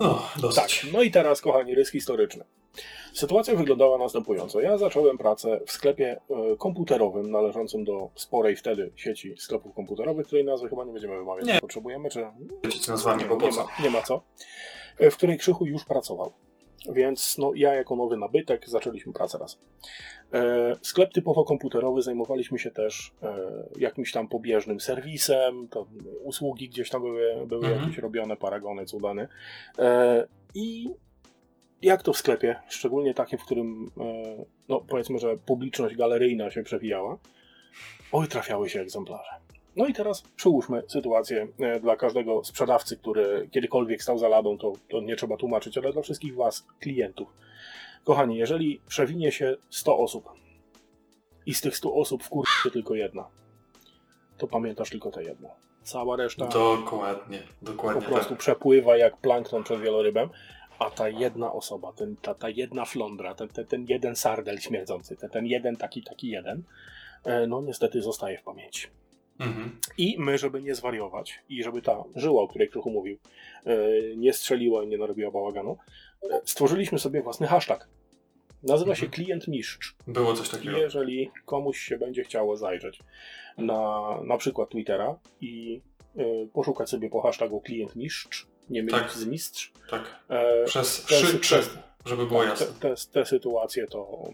no, Tak, dosyć. no i teraz, kochani, rys historyczny. Sytuacja wyglądała następująco. Ja zacząłem pracę w sklepie e, komputerowym należącym do sporej wtedy sieci sklepów komputerowych, której nazwy chyba nie będziemy wymawiać. Nie. Potrzebujemy, czy Wiecie nazwami, nie, nie, ma, nie ma co. E, W której Krzychu już pracował. Więc no, ja jako nowy nabytek zaczęliśmy pracę razem. E, sklep typowo komputerowy zajmowaliśmy się też e, jakimś tam pobieżnym serwisem, to usługi gdzieś tam były, były Mhm. jakieś robione, paragony, cudany. E, I jak to w sklepie, szczególnie takim, w którym no, powiedzmy, że publiczność galeryjna się przewijała, oj, trafiały się egzemplarze. No i teraz przyłóżmy sytuację dla każdego sprzedawcy, który kiedykolwiek stał za ladą, to, to nie trzeba tłumaczyć, ale dla wszystkich Was, klientów. Kochani, jeżeli przewinie się 100 osób i z tych 100 osób wkurczy się tylko jedna, to pamiętasz tylko tę jedną. Cała reszta Dokładnie, po dokładnie prostu tak. przepływa jak plankton przed wielorybem, a ta jedna osoba, ten, ta, ta jedna flądra, ten, ten, ten jeden sardel śmierdzący, ten, ten jeden taki, taki jeden, e, no niestety zostaje w pamięci. Mhm. I my, żeby nie zwariować i żeby ta żyła, o której Krzychu mówił, e, nie strzeliła i nie narobiła bałaganu, stworzyliśmy sobie własny hashtag. Nazywa się Mhm. klient mistrz. Było coś takiego. jeżeli komuś się będzie chciało zajrzeć na na przykład Twittera i e, poszukać sobie po hashtagu klient mistrz, nie mylić Tak. z mistrz, Tak. e, Przez te, trzy, trzy, te, żeby było te, jasne. te, te sytuacje to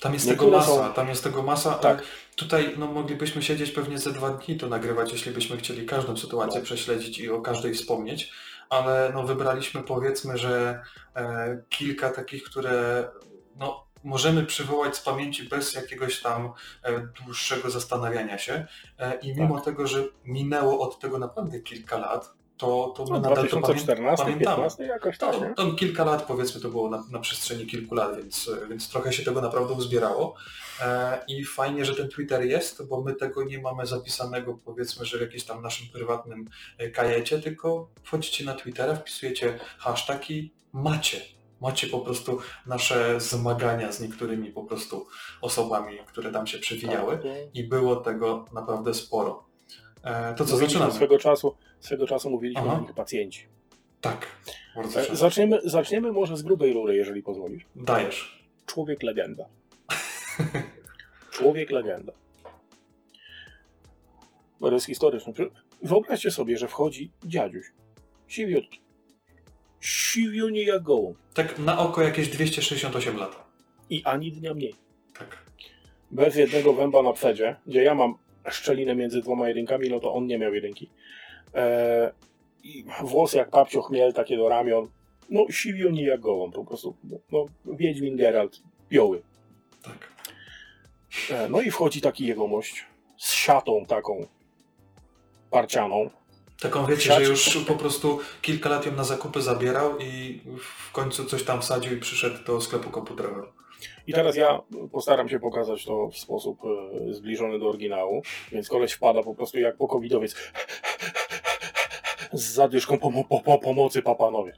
Tam jest Niektóre tego masa, są- tam jest tego masa. Tak. Tak. Tutaj no, moglibyśmy siedzieć pewnie ze dwa dni tu nagrywać, jeśli byśmy chcieli każdą sytuację No. prześledzić i o każdej wspomnieć, ale no, wybraliśmy powiedzmy, że e, kilka takich, które no, możemy przywołać z pamięci bez jakiegoś tam e, dłuższego zastanawiania się e, i mimo Tak. tego, że minęło od tego naprawdę kilka lat, to, to my no, nadal to pamię- 2014, pamiętamy. 15 jakoś tak, To, to kilka lat powiedzmy to było na, na przestrzeni kilku lat, więc, więc trochę się tego naprawdę uzbierało. E, I fajnie, że ten Twitter jest, bo my tego nie mamy zapisanego powiedzmy, że w jakimś tam naszym prywatnym e, kajecie, tylko wchodzicie na Twittera, wpisujecie hashtag i macie. Macie po prostu nasze zmagania z niektórymi po prostu osobami, które tam się przewijały Tak, i było tego naprawdę sporo. E, to co, zaczynamy? Swego czasu, swego czasu mówiliśmy Aha. o nich pacjenci. Tak, bardzo E. Zaczniemy, zaczniemy może z grubej rury, jeżeli pozwolisz. Dajesz. Człowiek legenda. <laughs> Człowiek legenda. To jest historyczny. Wyobraźcie sobie, że wchodzi dziadziuś. Siwiutki. Siwiunie jak gołąb. Tak na oko jakieś 268 lat. I ani dnia mniej. Tak. Bez jednego węba na psedzie, gdzie ja mam szczelinę między dwoma jedynkami, no to on nie miał jedynki. Eee, I włosy jak papcio chmiel, takie do ramion. No siwiuni jak gołąb, po prostu. No, Wiedźmin Geralt, pioły. Tak. E, No i wchodzi taki jegomość z siatą taką parcianą. Taką wiecie, Siać- że już po prostu kilka lat ją na zakupy zabierał i w końcu coś tam wsadził i przyszedł do sklepu komputerowego. I teraz ja postaram się pokazać to w sposób e, zbliżony do oryginału, więc koleś wpada po prostu jak po covidowiec z zadyszką po, po, po pomocy papanowie.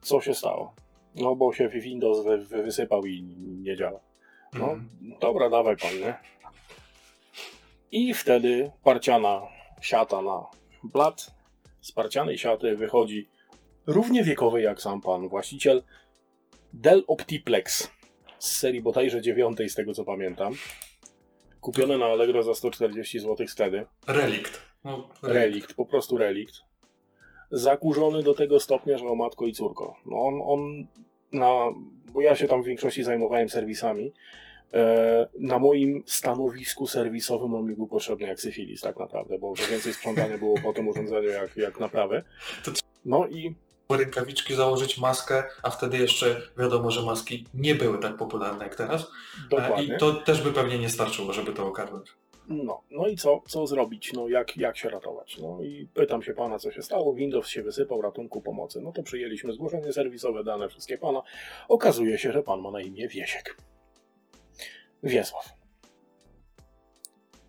Co się stało? No bo się Windows wy, wy, wysypał i nie działa. No, Mhm. dobra, dawaj pan, nie? I wtedy parciana siata na blat. Z parcianej siaty wychodzi równie wiekowy jak sam pan właściciel Dell Optiplex z serii bodajże dziewiątej z tego co pamiętam. Kupione na Allegro za 140 zł wtedy. Relikt. No, Relikt, po prostu relikt. Zakurzony do tego stopnia, że o matko i córko. No on, on na, bo ja się tam w większości zajmowałem serwisami. E, na moim stanowisku serwisowym on mi był potrzebny jak syfilis tak naprawdę, bo więcej sprzątania było po tym urządzeniu jak, jak naprawy. No i Rękawiczki założyć, maskę, a wtedy jeszcze wiadomo, że maski nie były tak popularne jak teraz. E, dokładnie. I to też by pewnie nie starczyło, żeby to ogarnąć. No, no i co, co zrobić? No jak, jak się ratować? No i pytam się pana, co się stało. Windows się wysypał, ratunku, pomocy. No to przyjęliśmy zgłoszenie serwisowe, dane wszystkie pana. Okazuje się, że pan ma na imię Wiesiek. Wiesław.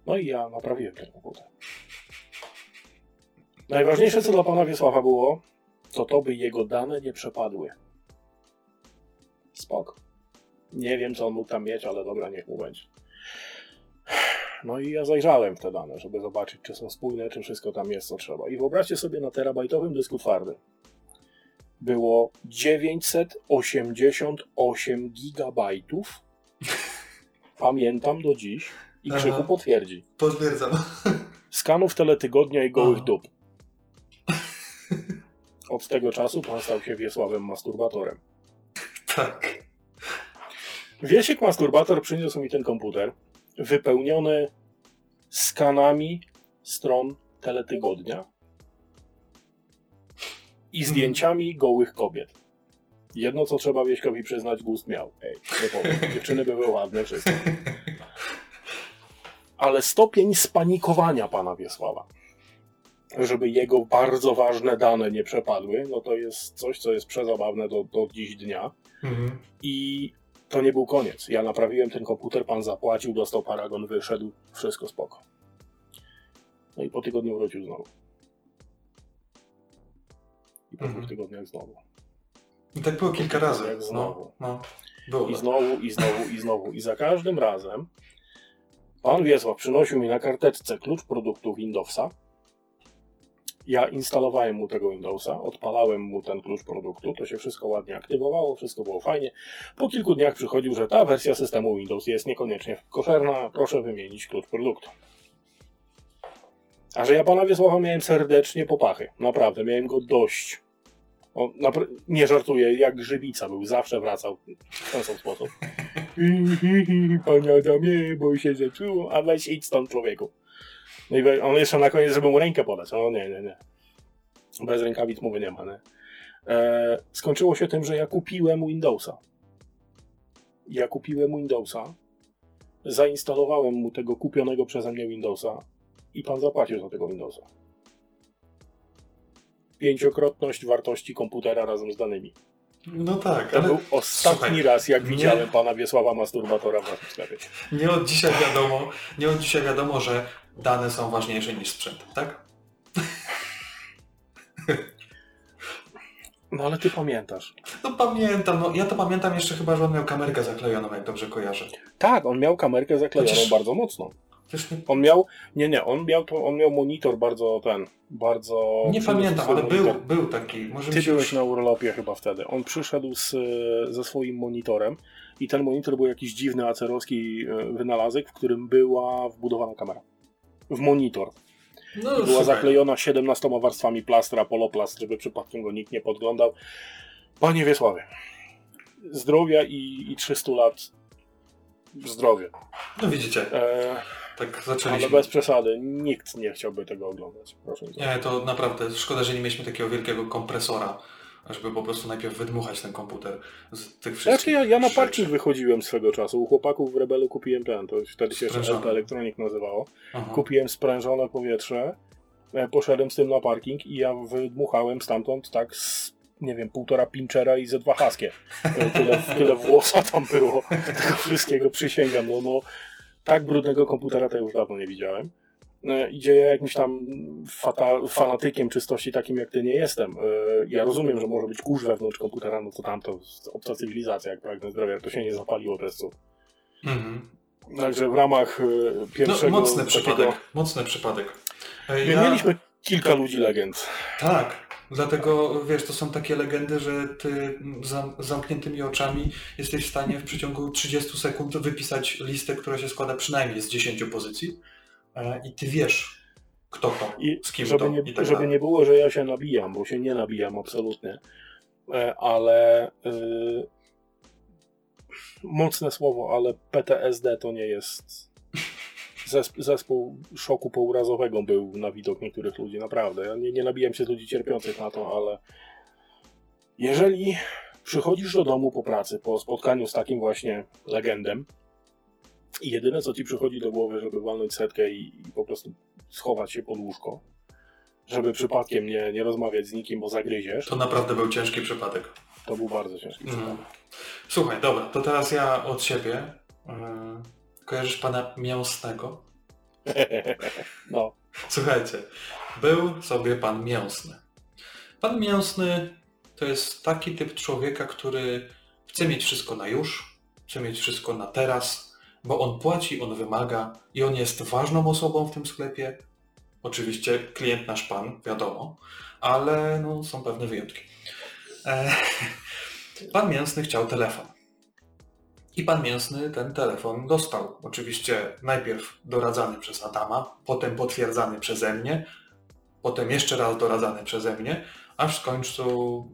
No i ja naprawiłem ten komputer. Najważniejsze, co dla pana Wiesława było, to to, by jego dane nie przepadły. Spok. Nie wiem, co on mógł tam mieć, ale dobra, niech mu będzie. No i ja zajrzałem w te dane, żeby zobaczyć, czy są spójne, czy wszystko tam jest, co trzeba. I wyobraźcie sobie na terabajtowym dysku twardym było 988 gigabajtów. <laughs> Pamiętam do dziś i Aha. Krzyku potwierdzi. Potwierdzam. <laughs> Skanów teletygodnia i gołych Aha. dup. <laughs> Od tego czasu pan stał się Wiesławem masturbatorem. tak. Wiesiek masturbator przyniósł mi ten komputer wypełniony skanami stron teletygodnia i zdjęciami gołych kobiet. Jedno, co trzeba Wieśkowi przyznać, gust miał. Ej, nie powiem. <laughs> Dziewczyny były ładne, wszystko. Ale stopień spanikowania pana Wiesława, żeby jego bardzo ważne dane nie przepadły, no to jest coś, co jest przezabawne do, do dziś dnia. Mhm. I to nie był koniec. Ja naprawiłem ten komputer, pan zapłacił, dostał paragon, wyszedł, wszystko spoko. No i po tygodniu wrócił znowu. I po Mhm. dwóch tygodniach znowu. I tak było kilka razy. No, znowu. no. Było. I znowu, i znowu, i znowu. I za każdym razem pan Wiesław przynosił mi na karteczce klucz produktu Windowsa. Ja instalowałem mu tego Windowsa, odpalałem mu ten klucz produktu, to się wszystko ładnie aktywowało, wszystko było fajnie. Po kilku dniach przychodził, że ta wersja systemu Windows jest niekoniecznie koszerna, proszę wymienić klucz produktu. A że ja pana Wiesława miałem serdecznie popachy, naprawdę, miałem go dość. On nie żartuję, jak grzybica był, zawsze wracał w ten sam sposób. <laughs> Panie Adamie, bo się zepsuło, a weź idź stąd człowieku. No i on jeszcze na koniec, żeby mu rękę podać. O nie, nie, nie. Bez rękawic mowy nie ma, nie? E, skończyło się tym, że ja kupiłem Windowsa. Ja kupiłem Windowsa, zainstalowałem mu tego kupionego przeze mnie Windowsa i pan zapłacił za tego Windowsa. Pięciokrotność wartości komputera razem z danymi. No tak, To ale był ostatni słuchaj, raz, jak nie- widziałem pana Wiesława Masturbatora w naszym sklepie. nie od dzisiaj wiadomo, nie od dzisiaj wiadomo, że dane są ważniejsze niż sprzęt, tak? No ale ty pamiętasz. No pamiętam, no ja to pamiętam jeszcze chyba, że on miał kamerkę zaklejoną, jak dobrze kojarzę. Tak, on miał kamerkę zaklejoną bardzo mocno. On miał, nie, nie, on miał to, on miał monitor bardzo ten, bardzo... nie pamiętam, ale był, monitor. był taki. Może Ty byłeś już... na urlopie chyba wtedy. On przyszedł z, ze swoim monitorem i ten monitor był jakiś dziwny acerowski e, wynalazek, w którym była wbudowana kamera. W monitor. No, Była słuchaj, zaklejona 17 warstwami plastra, poloplast, żeby przypadkiem go nikt nie podglądał. Panie Wiesławie, zdrowia i, i 300 lat zdrowie. No widzicie, E, tak ale zaczęliśmy. bez przesady, nikt nie chciałby tego oglądać. Proszę Nie, to naprawdę szkoda, że nie mieliśmy takiego wielkiego kompresora, żeby po prostu najpierw wydmuchać ten komputer z tych wszystkich Znaczy ja, ja na parking wychodziłem swego czasu. U chłopaków w Rebelu kupiłem ten, to wtedy się jeszcze. LP Electronic nazywało. Aha. Kupiłem sprężone powietrze, e, poszedłem z tym na parking i ja wydmuchałem stamtąd tak z, nie wiem, półtora pinchera i ze dwa haskie. E, Tyle, tyle włosa tam było. <laughs> Tego wszystkiego przysięgam. No, no, tak brudnego komputera to już dawno nie widziałem. E, Idzie ja jakimś tam fata, fanatykiem czystości takim jak ty nie jestem. E, Ja rozumiem, że może być kurz wewnątrz komputera, no to tamto obca cywilizacja, jak pragnę zdrowia, to się nie zapaliło bez cud. Mhm. Także w ramach e, No, pierwszego mocny takiego... przypadek, mocny przypadek. Ja- mieliśmy kilka ludzi legend. Tak, dlatego wiesz, to są takie legendy, że ty z zamkniętymi oczami jesteś w stanie w przeciągu 30 sekund wypisać listę, która się składa przynajmniej z 10 pozycji e, i ty wiesz, kto to, I z kim żeby, to nie, tak żeby dalej. nie było, że ja się nabijam, bo się nie nabijam absolutnie. E, Ale y, mocne słowo, ale PTSD to nie jest zespół szoku pourazowego był na widok niektórych ludzi, naprawdę. Ja nie, nie nabijam się z ludzi cierpiących na to, ale jeżeli przychodzisz do domu po pracy, po spotkaniu z takim właśnie legendem i jedyne co ci przychodzi do głowy, żeby walnąć setkę i, i po prostu schować się pod łóżko, żeby przypadkiem nie, nie rozmawiać z nikim, bo zagryziesz, To naprawdę był ciężki przypadek. to był bardzo ciężki Mhm. przypadek. Słuchaj, dobra, to teraz ja od siebie. Kojarzysz pana Mięsnego? <laughs> No, Słuchajcie, był sobie pan mięsny. Pan mięsny to jest taki typ człowieka, który chce mieć wszystko na już, chce mieć wszystko na teraz, bo on płaci, on wymaga i on jest ważną osobą w tym sklepie. Oczywiście klient nasz pan, wiadomo, ale no, są pewne wyjątki. E, <laughs> pan mięsny chciał telefon. I pan mięsny ten telefon dostał. Oczywiście najpierw doradzany przez Adama, potem potwierdzany przeze mnie, potem jeszcze raz doradzany przeze mnie, aż w końcu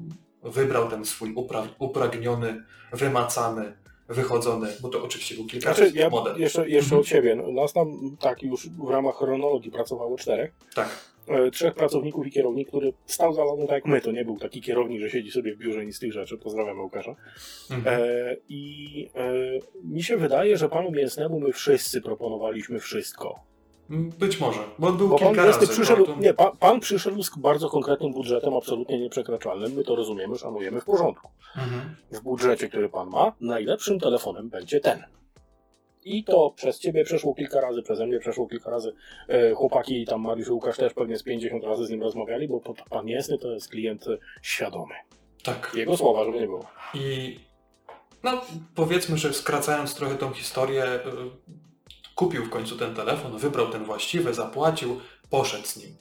wybrał ten swój upra upragniony, wymacany, wychodzony, bo to oczywiście był kilka Znaczy, ja model. jeszcze, jeszcze Mhm. od siebie. No, Nas tam tak już w ramach chronologii pracowało czterech. Tak. E, trzech pracowników i kierownik, który stał za ladą tak jak my. To nie był taki kierownik, że siedzi sobie w biurze i nic z tych rzeczy. Pozdrawiam Łukasza. Mhm. E, I e, mi się wydaje, że panu Mięsnemu my wszyscy proponowaliśmy wszystko. Być może, bo był Bo pan kilka razy. przyszedł, to- nie, pan, pan przyszedł z bardzo konkretnym budżetem, absolutnie nieprzekraczalnym. My to rozumiemy, szanujemy w porządku. Mhm. w budżecie, który pan ma, najlepszym telefonem będzie ten. I to przez ciebie przeszło kilka razy, przeze mnie przeszło kilka razy. E, chłopaki, tam Mariusz i Łukasz też pewnie z 50 razy z nim rozmawiali, bo pan Mięsny to jest klient e, świadomy. Tak. Jego słowa, żeby nie było. I no, powiedzmy, że skracając trochę tą historię, y, kupił w końcu ten telefon, wybrał ten właściwy, zapłacił, poszedł z nim.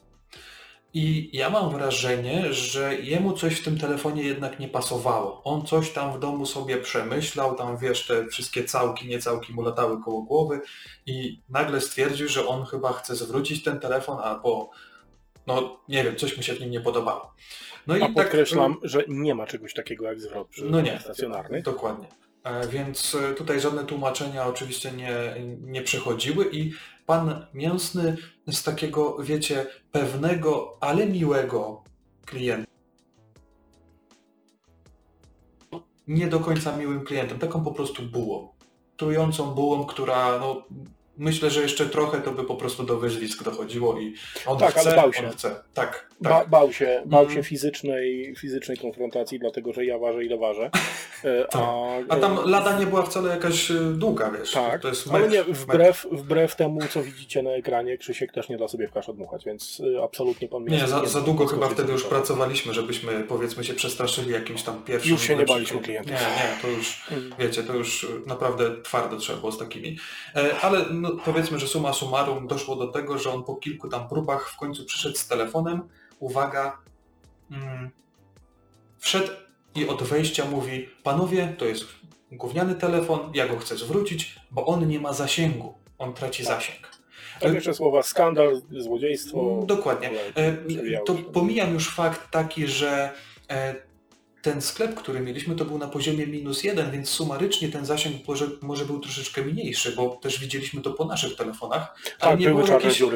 I ja mam wrażenie, że jemu coś w tym telefonie jednak nie pasowało. On coś tam w domu sobie przemyślał, tam wiesz, te wszystkie całki, niecałki mu latały koło głowy i nagle stwierdził, że on chyba chce zwrócić ten telefon albo no nie wiem, coś mu się w nim nie podobało. No A podkreślam, że nie ma czegoś takiego jak zwrot przy No nie. stacjonarny. Dokładnie. E, Więc e, tutaj żadne tłumaczenia oczywiście nie, nie przechodziły i pan Mięsny z takiego, wiecie, pewnego, ale miłego klienta, nie do końca miłym klientem, taką po prostu bułą. Trującą bułą, która, no, myślę, że jeszcze trochę to by po prostu do wyzwisk dochodziło i on Tak, ale chce, bał się. on chce. Tak, Ba, tak. bał się, bał Mm. się fizycznej, fizycznej konfrontacji, dlatego że ja ważę ile ważę. <laughs> E, A, A tam lada nie była wcale jakaś e, długa, wiesz. Tak, to jest ale nie, wbrew, wbrew temu, co widzicie na ekranie, Krzysiek też nie da sobie w kaszę dmuchać, więc absolutnie pan Nie, za, za długo chyba wtedy już pracowaliśmy, żebyśmy powiedzmy się przestraszyli jakimś tam pierwszym... Już się nie baliśmy klientów. Nie, nie, to już, Mm. wiecie, to już naprawdę twardo trzeba było z takimi. E, ale no, powiedzmy, że summa summarum doszło do tego, że on po kilku tam próbach w końcu przyszedł z telefonem, uwaga, mm, wszedł i od wejścia mówi, panowie, to jest gówniany telefon, ja go chcę zwrócić, bo on nie ma zasięgu, on traci Tak. zasięg. Tam jeszcze słowa skandal, złodziejstwo. Dokładnie. E, To pomijam już fakt taki, że e, ten sklep, który mieliśmy, to był na poziomie minus jeden, więc sumarycznie ten zasięg może, może był troszeczkę mniejszy, bo też widzieliśmy to po naszych telefonach. Ale Tak, nie było,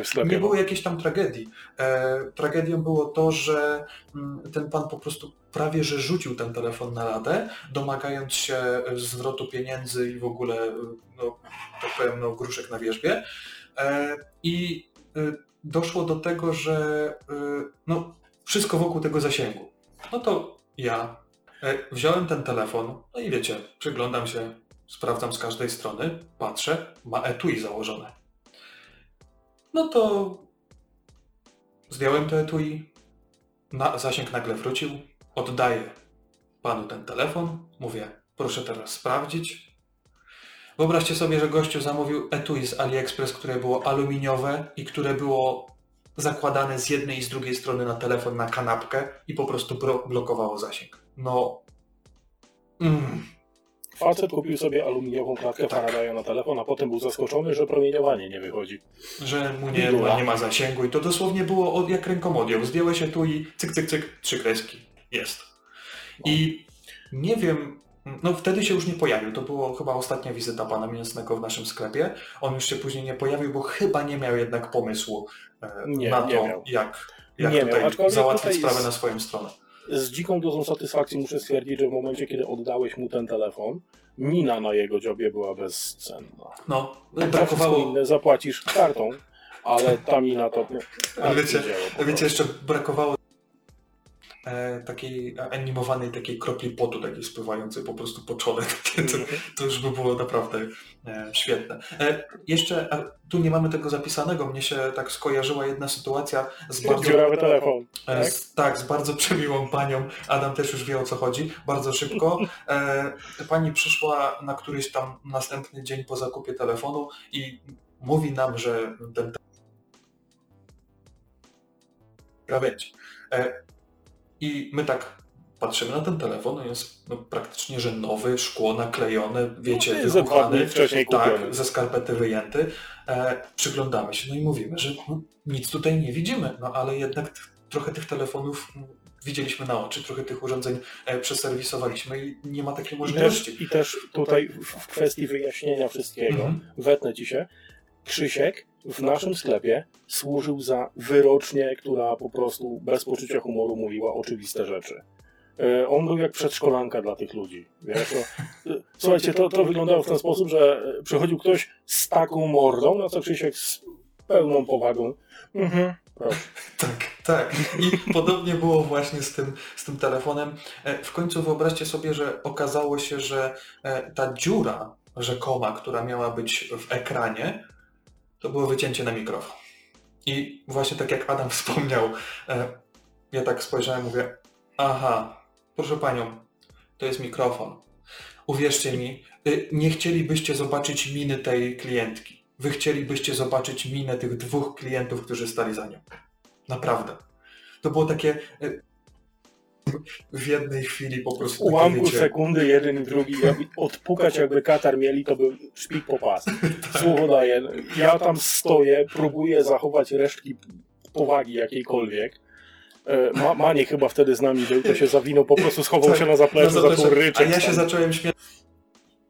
sklepie. nie było jakiejś tam tragedii. E, tragedią było to, że mm, ten pan po prostu prawie że rzucił ten telefon na ladę, domagając się zwrotu pieniędzy i w ogóle, no, tak powiem, no, gruszek na wierzbie. E, I e, doszło do tego, że e, no, wszystko wokół tego zasięgu. No to ja e, wziąłem ten telefon, no i wiecie, przyglądam się, sprawdzam z każdej strony, patrzę, ma etui założone. No to zdjąłem to etui, na, zasięg nagle wrócił, oddaję panu ten telefon, mówię, proszę teraz sprawdzić. Wyobraźcie sobie, że gościu zamówił etui z AliExpress, które było aluminiowe i które było zakładane z jednej i z drugiej strony na telefon, na kanapkę i po prostu blokowało zasięg. No... Mm. Facet kupił sobie aluminiową klatkę Tak. Faradaya na telefon, a potem był zaskoczony, że promieniowanie nie wychodzi. że mu nie, nie ma zasięgu i to dosłownie było od, jak ręką odjął. Zdjąłeś się tu i cyk, cyk, cyk, trzy kreski. Jest. I nie wiem, no wtedy się już nie pojawił. To było chyba ostatnia wizyta pana Mięsnego w naszym sklepie. On już się później nie pojawił, bo chyba nie miał jednak pomysłu e, Nie, na nie to, miał. jak, jak Nie tutaj miał, załatwić tutaj sprawę jest- na swoją stronę. Z dziką dozą satysfakcji muszę stwierdzić, że w momencie, kiedy oddałeś mu ten telefon, mina na jego dziobie była bezcenna. No, wszystko brakowało, inne zapłacisz kartą, ale ta mina to... Ale wiecie, Wiecie, jeszcze brakowało takiej animowanej takiej kropli potu, takiej spływającej po prostu po czole. <laughs> To, to już by było naprawdę e, świetne. E, jeszcze tu nie mamy tego zapisanego. Mnie się tak skojarzyła jedna sytuacja z bardzo... Dziurawy telefon. E, Tak? Z, tak, z bardzo <laughs> przemiłą panią. Adam też już wie o co chodzi. Bardzo szybko. <laughs> E, pani przyszła na któryś tam następny dzień po zakupie telefonu i mówi nam, że ten krawędzi. E, I my tak patrzymy na ten telefon, on jest no, praktycznie, że nowy, szkło naklejone, wiecie, No, dni wcześniej tak, kupiony. ze skarpety wyjęty. E, przyglądamy się, no i mówimy, że no, nic tutaj nie widzimy, no ale jednak t- trochę tych telefonów mm, widzieliśmy na oczy, trochę tych urządzeń e, przeserwisowaliśmy i nie ma takiej I możliwości. też, I też tutaj w w kwestii wyjaśnienia wszystkiego, Mhm. wetnę ci się, Krzysiek w naszym sklepie służył za wyrocznię, która po prostu bez poczucia humoru mówiła oczywiste rzeczy. E, On był jak przedszkolanka dla tych ludzi. Wiesz, no, słuchajcie, to, to wyglądało w ten sposób, że e, przychodził ktoś z taką mordą, na co Krzysiek z pełną powagą. Mhm. <laughs> Tak, tak. I podobnie było właśnie z tym, z tym telefonem. W końcu wyobraźcie sobie, że okazało się, że ta dziura rzekoma, która miała być w ekranie, to było wycięcie na mikrofon. I właśnie tak jak Adam <laughs> wspomniał, e, ja tak spojrzałem, mówię, aha, proszę panią, to jest mikrofon. Uwierzcie mi, y, nie chcielibyście zobaczyć miny tej klientki. Wy chcielibyście zobaczyć minę tych dwóch klientów, którzy stali za nią. Naprawdę. To było takie y, w jednej chwili po W prostu. ułamku wiecie, sekundy jeden i drugi jakby odpukać jakby katar mieli, to był szpik po pas. <laughs> Słowo daję. Ja tam stoję, próbuję zachować resztki powagi jakiejkolwiek. E, Ma, Maniek chyba wtedy z nami był, to się zawinął, po prostu schował Tak, się na zaplecze, no zaczął ryczeć. A ja się tam. zacząłem śmiać.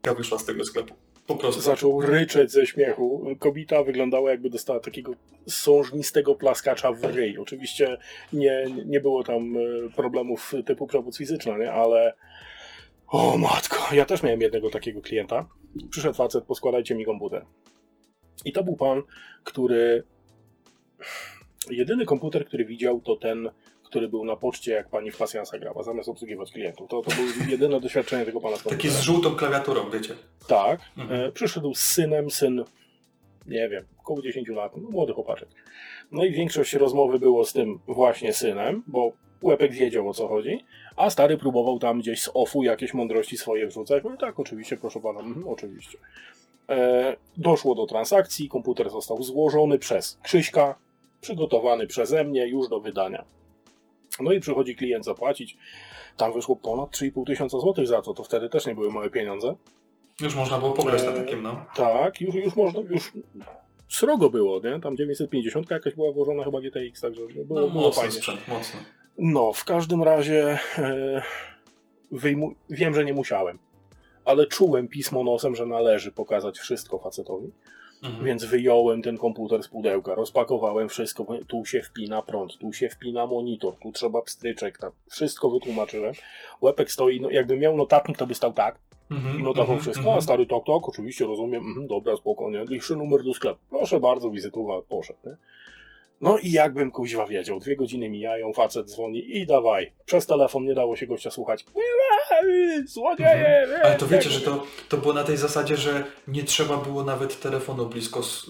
Ja wyszła z tego sklepu. Po prostu. Zaczął ryczeć ze śmiechu. Kobieta wyglądała jakby dostała takiego sążnistego plaskacza w ryj. Oczywiście nie, nie było tam e, problemów typu przemoc fizyczna, nie? ale o matko, ja też miałem jednego takiego klienta. Przyszedł facet, poskładajcie mi komputer. I to był pan, który jedyny komputer, który widział, to ten, który był na poczcie, jak pani w pasjansa grała, zamiast obsługiwać klientów. To, to było jedyne doświadczenie tego pana Taki z żółtą klawiaturą, wiecie. Tak. Mhm. E, przyszedł z synem, syn, nie wiem, około 10 lat, no, młody chłopaczek. No i większość rozmowy było z tym właśnie synem, bo łepek wiedział o co chodzi, a stary próbował tam gdzieś z ofu jakieś mądrości swoje wrzucać. No tak, oczywiście, proszę pana, mhm, oczywiście. E, doszło do transakcji, komputer został złożony przez Krzyśka, przygotowany przeze mnie już do wydania. No i przychodzi klient zapłacić. Tam wyszło ponad 3,5 tysiąca złotych za to, to wtedy też nie były małe pieniądze. Już można było pograć na Eee, takim, no. Tak, już, już można, już srogo było, nie? Tam 950 jakaś była włożona chyba GTX, także było, No, było mocny fajnie. sprzęt, mocny. No, w każdym razie e, wyjmu... wiem, że nie musiałem, ale czułem pismo nosem, że należy pokazać wszystko facetowi, Mhm. więc wyjąłem ten komputer z pudełka, rozpakowałem wszystko, tu się wpina prąd, tu się wpina monitor, tu trzeba pstryczek, tam wszystko wytłumaczyłem. Łepek stoi, no jakby miał notatnik, to by stał tak, Mhm, i notował mhm, wszystko, mhm. a stary tak, tak, oczywiście, rozumiem, mhm, dobra, spokojnie, liczny numer do sklepu, proszę bardzo, wizytowa, poszedł, nie? No i jakbym kuźwa wiedział, dwie godziny mijają, facet dzwoni i dawaj, przez telefon nie dało się gościa słuchać, złodzieje, Mhm. Ale to wiecie, że to, to było na tej zasadzie, że nie trzeba było nawet telefonu blisko s-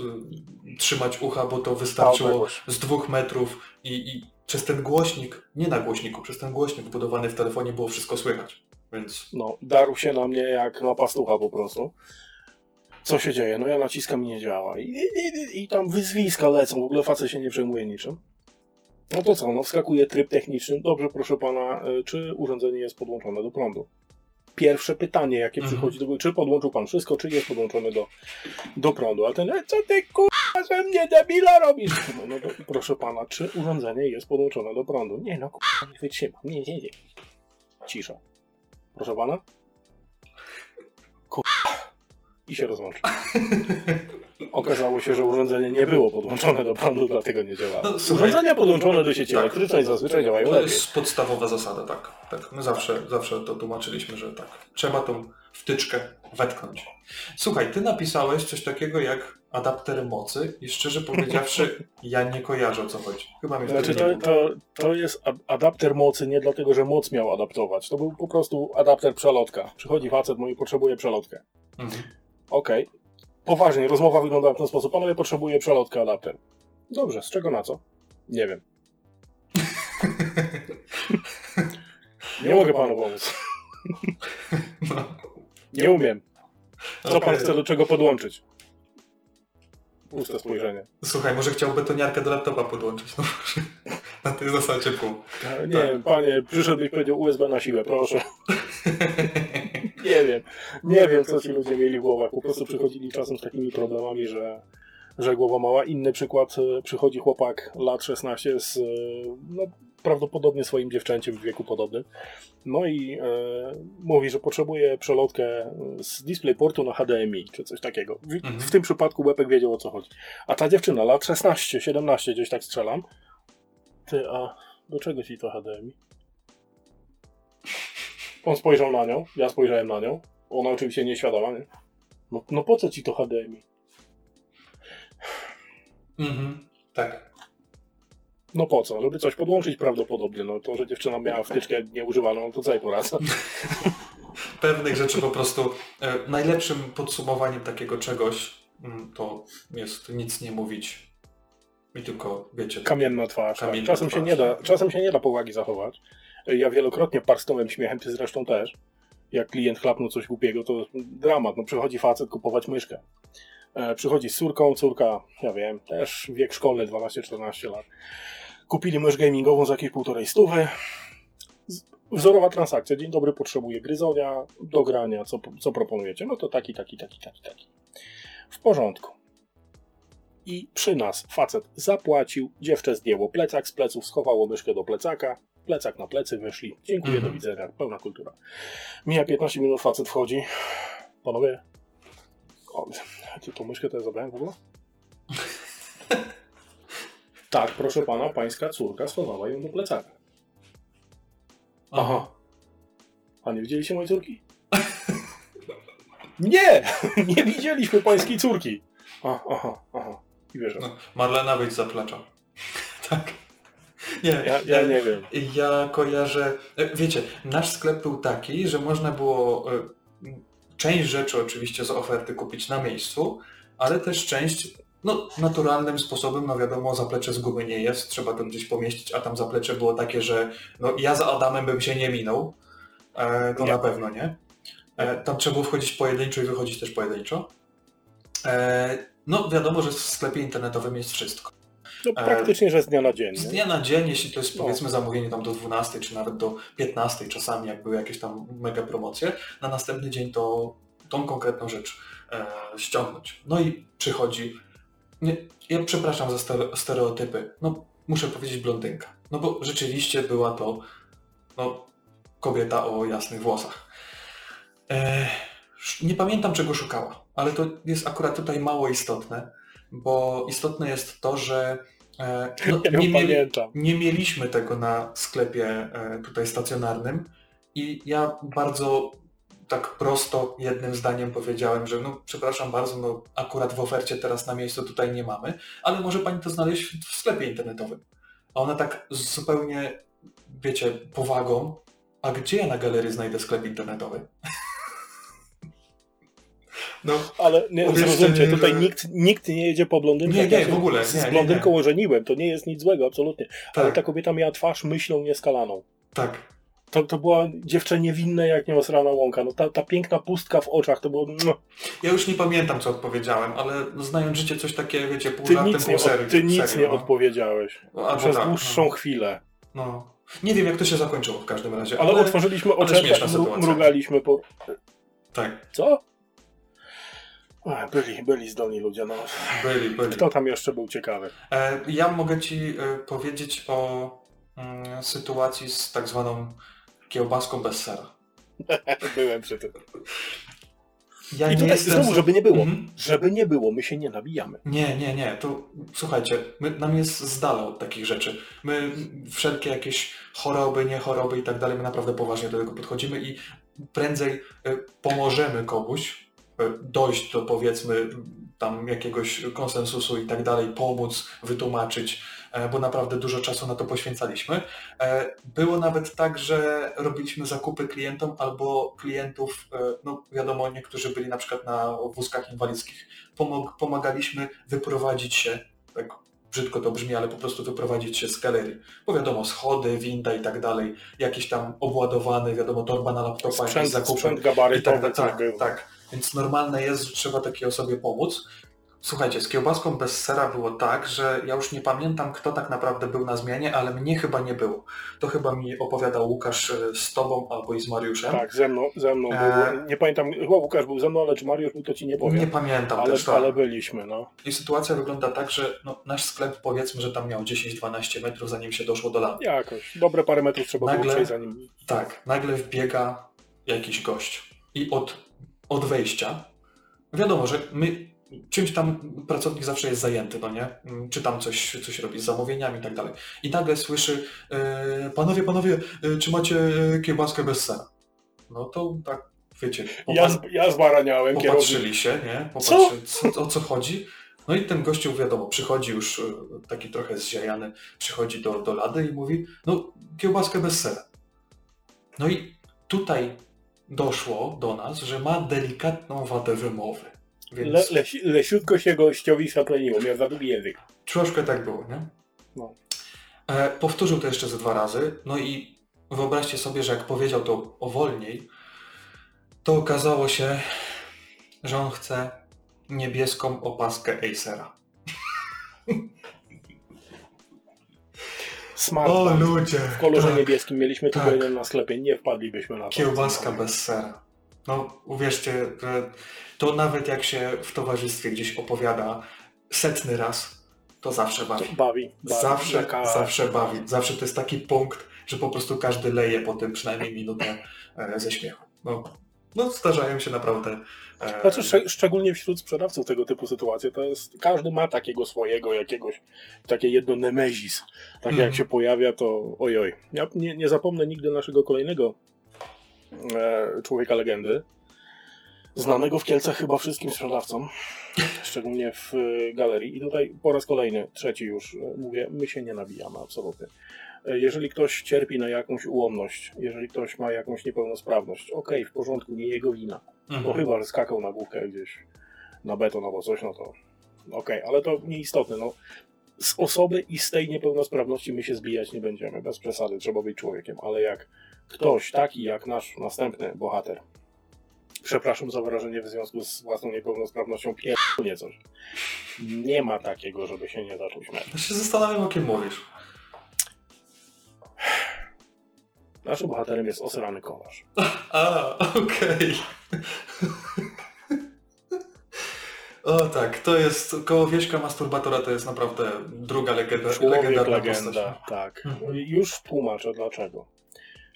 y, trzymać ucha, bo to wystarczyło z dwóch metrów i, i przez ten głośnik, nie na głośniku, przez ten głośnik wbudowany w telefonie było wszystko słychać. Więc No, darł się na mnie jak na pastucha po prostu. Co się dzieje? No ja naciskam i nie działa. I, i, i, tam wyzwiska lecą, w ogóle facet się nie przejmuje niczym. No to co, no wskakuje tryb techniczny. Dobrze, proszę pana, y, czy urządzenie jest podłączone do prądu? Pierwsze pytanie, jakie Mhm. przychodzi do głowy, czy podłączył pan wszystko, czy jest podłączony do, do prądu? A ten, "E, co ty kurwa ze mnie debila robisz? No, no to proszę pana, czy urządzenie jest podłączone do prądu? Nie no, kurwa, nie wytrzymam, nie, nie, nie. Cisza. Proszę pana? I się rozłączył. Okazało się, że urządzenie nie było podłączone do prądu, dlatego nie działało. No. Urządzenia podłączone do sieci Tak. elektrycznej zazwyczaj działają To lepiej. jest podstawowa zasada, tak. tak. My zawsze, zawsze to tłumaczyliśmy, że tak. Trzeba tą wtyczkę wetknąć. Słuchaj, ty napisałeś coś takiego jak adapter mocy i szczerze powiedziawszy, <laughs> ja nie kojarzę o co chodzi. Chyba mi Znaczy to, to, to jest adapter mocy nie dlatego, że moc miał adaptować. To był po prostu adapter przelotka. Przychodzi facet, mówi, potrzebuje przelotkę. Mhm. Okej. Poważnie, rozmowa wyglądała w ten sposób. Panowie, potrzebuję przelotkę adapter. Dobrze, z czego na co? Nie wiem. <laughs> Nie mogę panu pomóc. <laughs> No. Nie umiem. Co pan chce do czego podłączyć? Puste spojrzenie. Słuchaj, może chciał betoniarkę do laptopa podłączyć. No, na tej zasadzie pół. Nie wiem, panie, przyszedł i powiedział USB na siłę, proszę. <laughs> <laughs> Nie wiem. Nie wiem, co ci ludzie mieli w głowach. Po prostu przychodzili czasem z takimi problemami, że, że głowa mała. Inny przykład, e, przychodzi chłopak lat 16 z e, no, prawdopodobnie swoim dziewczęciem w wieku podobnym. No i e, mówi, że potrzebuje przelotkę z DisplayPortu na HDMI, czy coś takiego. W, Mhm. w tym przypadku Łepek wiedział o co chodzi. A ta dziewczyna, lat 16, 17, gdzieś tak strzelam. Ty, a do czego ci to HDMI? On spojrzał na nią, ja spojrzałem na nią. Ona oczywiście nieświadoma, nie? No, no po co ci to HDMI? Mhm. Tak. No po co? Żeby coś podłączyć prawdopodobnie. No to, że dziewczyna miała wtyczkę nieużywaną, no to co jej poraca? <laughs> Pewnych rzeczy po prostu e, najlepszym podsumowaniem takiego czegoś mm, to jest nic nie mówić i tylko, wiecie, Kamienna twarz. Tak. Kamienna Czasem, się twarz. nie da, czasem się nie da powagi zachować. Ja wielokrotnie parsknąłem śmiechem, ty zresztą też. Jak klient chlapnął coś głupiego, to dramat. No przychodzi facet kupować myszkę. E, przychodzi z córką, córka, ja wiem, też wiek szkolny, 12-14 lat. Kupili mysz gamingową za jakieś półtorej stówy. Wzorowa transakcja. Dzień dobry, potrzebuję gryzonia, do grania, co, co proponujecie? No to taki, taki, taki, taki, taki. W porządku. I przy nas facet zapłacił, dziewczę zdjęło plecak z pleców, schowało myszkę do plecaka, plecak na plecy, wyszli. Dziękuję, Mhm. do widzenia, pełna kultura. Mija 15 minut, facet wchodzi. Panowie, o, ty tą myszkę to ja zabrałem w ogóle? <laughs> tak, proszę pana, pańska córka schowała ją do plecaka. Aha. A nie widzieliście mojej córki? <laughs> nie! <laughs> Nie widzieliśmy pańskiej córki. A, aha, aha. I wierzę. No, Marlena wyjdź z zaplecza. tak. <laughs> Nie, Ja, ja nie wiem. Ja kojarzę, e, wiecie, nasz sklep był taki, że można było e, część rzeczy oczywiście z oferty kupić na miejscu, ale też część, no naturalnym sposobem, no wiadomo, zaplecze z gumy nie jest, trzeba to gdzieś pomieścić, a tam zaplecze było takie, że no ja za Adamem bym się nie minął, e, to Nie. na pewno nie. E, tam trzeba było wchodzić pojedynczo i wychodzić też pojedynczo. E, no wiadomo, że w sklepie internetowym jest wszystko. No, praktycznie, że z dnia na dzień. Z dnia na dzień, jeśli to jest No. powiedzmy zamówienie tam do 12 czy nawet do 15 czasami, jak były jakieś tam mega promocje, na następny dzień to tą konkretną rzecz e, ściągnąć. No i przychodzi, nie, ja przepraszam za stere- stereotypy, no muszę powiedzieć blondynka, no bo rzeczywiście była to no, kobieta o jasnych włosach. E, nie pamiętam czego szukała, ale to jest akurat tutaj mało istotne, bo istotne jest to, że e, no, <laughs> Ja nie, mieli, nie mieliśmy tego na sklepie e, tutaj stacjonarnym i ja bardzo tak prosto jednym zdaniem powiedziałem, że no przepraszam bardzo, no akurat w ofercie teraz na miejscu tutaj nie mamy, ale może pani to znaleźć w sklepie internetowym. A ona tak zupełnie, wiecie, powagą, a gdzie ja na galerii znajdę sklep internetowy? <laughs> No, Ale nie, zrozumcie, tutaj nikt, nikt nie jedzie po blondynkę. Nie, nie, w ogóle, Z nie, nie, blondynką nie. ożeniłem, to nie jest nic złego, absolutnie. Ale tak, ta kobieta miała twarz myślą nieskalaną. tak. To, to była dziewczę niewinne jak nieosrana łąka. No, ta, ta piękna pustka w oczach to było... No, Ja już nie pamiętam, co odpowiedziałem, ale no, znając życie coś takie, wiecie, pół ty żartem, nic, nie, serio. od, ty nic serio, nie no. odpowiedziałeś. Albo Przez tak, dłuższą no. chwilę. No. Nie wiem, jak to się zakończyło w każdym razie, Ale ale, otworzyliśmy ale oczy, mrugaliśmy po... tak, Co? Byli, byli zdolni ludzie, no. byli, byli. Kto tam jeszcze był ciekawy? E, ja mogę Ci e, powiedzieć o mm, sytuacji z tak zwaną kiełbaską bez sera. <laughs> Byłem przy tym. ja I nie tutaj jestem... znowu, żeby nie było. Mhm. Żeby nie było, my się nie nabijamy. Nie, nie, nie. To słuchajcie, my, nam jest z dala od takich rzeczy. My wszelkie jakieś choroby, nie choroby i tak dalej, my naprawdę poważnie do tego podchodzimy i prędzej e, pomożemy komuś dojść do powiedzmy tam jakiegoś konsensusu i tak dalej, pomóc, wytłumaczyć, e, bo naprawdę dużo czasu na to poświęcaliśmy. E, Było nawet tak, że robiliśmy zakupy klientom albo klientów, e, no wiadomo, niektórzy byli na przykład na wózkach inwalidzkich, pomagaliśmy wyprowadzić się, tak brzydko to brzmi, ale po prostu wyprowadzić się z galerii. Bo wiadomo, schody, winda i tak dalej, jakiś tam obładowany, wiadomo, torba na laptopa, jakieś Sprzęt, zakupy. sprzęt I tak, gabarytowy, tak, tak, było. tak. Więc normalne jest, że trzeba takiej osobie pomóc. Słuchajcie, z kiełbaską bez sera było tak, że ja już nie pamiętam, kto tak naprawdę był na zmianie, ale mnie chyba nie było. To chyba mi opowiadał Łukasz e, z tobą albo i z Mariuszem. Tak, ze mną, ze mną E- był. Nie pamiętam, chyba Łukasz był ze mną, ale czy Mariusz był, to ci nie powiem. Nie pamiętam ale, też tak. ale byliśmy, no. I sytuacja wygląda tak, że no, nasz sklep powiedzmy, że tam miał 10-12 metrów, zanim się doszło do lady. Jakoś. Dobre parę metrów trzeba Nagle- było przejść zanim... Tak, nagle wbiega jakiś gość i od, od wejścia, wiadomo, że my, czymś tam pracownik zawsze jest zajęty, no nie? Mm, Czy tam coś, coś robi z zamówieniami i tak dalej. I nagle słyszy, e, panowie, panowie, e, czy macie e, kiełbaskę bez sera? No to tak, wiecie, Ja, z- ja zbaraniałem, kierownik. popatrzyli się, nie? Popatrzyli, co? o co chodzi. No i ten gościu, wiadomo, przychodzi już taki trochę zziajany, przychodzi do, do lady i mówi, no kiełbaskę bez sera. No i tutaj doszło do nas, że ma delikatną wadę wymowy. Więc Le, le, lesiutko się gościowi zapleniło, miał za długi język. troszkę tak było, nie? No. E, powtórzył to jeszcze ze dwa razy, no i wyobraźcie sobie, że jak powiedział to o wolniej, to okazało się, że on chce niebieską opaskę Acera. <laughs> Smart. O ludzie! W kolorze tak. niebieskim mieliśmy tylko Tak. jeden na sklepie, nie wpadlibyśmy na to. Kiełbaska bez sera. No uwierzcie, że to nawet jak się w towarzystwie gdzieś opowiada setny raz, to zawsze bawi. Bawi. bawi. Zawsze, Taka- zawsze bawi. Zawsze to jest taki punkt, że po prostu każdy leje po tym przynajmniej minutę e, ze śmiechu. No, no zdarzają się naprawdę. E, Znaczy, szczeg- szczególnie wśród sprzedawców tego typu sytuacje, to jest, każdy ma takiego swojego jakiegoś, takie jedno nemezis. Tak Mhm. jak się pojawia, to ojoj. Ja nie, nie zapomnę nigdy naszego kolejnego e, człowieka legendy, znanego w Kielcach chyba wszystkim sprzedawcom, szczególnie w e, galerii. I tutaj po raz kolejny, trzeci już e, mówię, my się nie nabijamy absolutnie. E, Jeżeli ktoś cierpi na jakąś ułomność, jeżeli ktoś ma jakąś niepełnosprawność, okej, w porządku, nie jego wina. No mhm. chyba, że skakał na główkę gdzieś na beton albo coś, no to okej, ale to nieistotne. No. Z osoby i z tej niepełnosprawności my się zbijać nie będziemy, bez przesady, trzeba być człowiekiem, ale jak ktoś taki jak nasz następny bohater, przepraszam za wrażenie w związku z własną niepełnosprawnością, pierdolnie coś, nie ma takiego, żeby się nie zaczął śmiać. Ja się zastanawiam, o kim mówisz. Naszym bohaterem jest osrany kolarz. A, okej. o tak, to jest, koło Wieśka Masturbatora to jest naprawdę druga legenda, Człowiek, legendarna legenda, postać. tak. Mhm. Już tłumaczę dlaczego.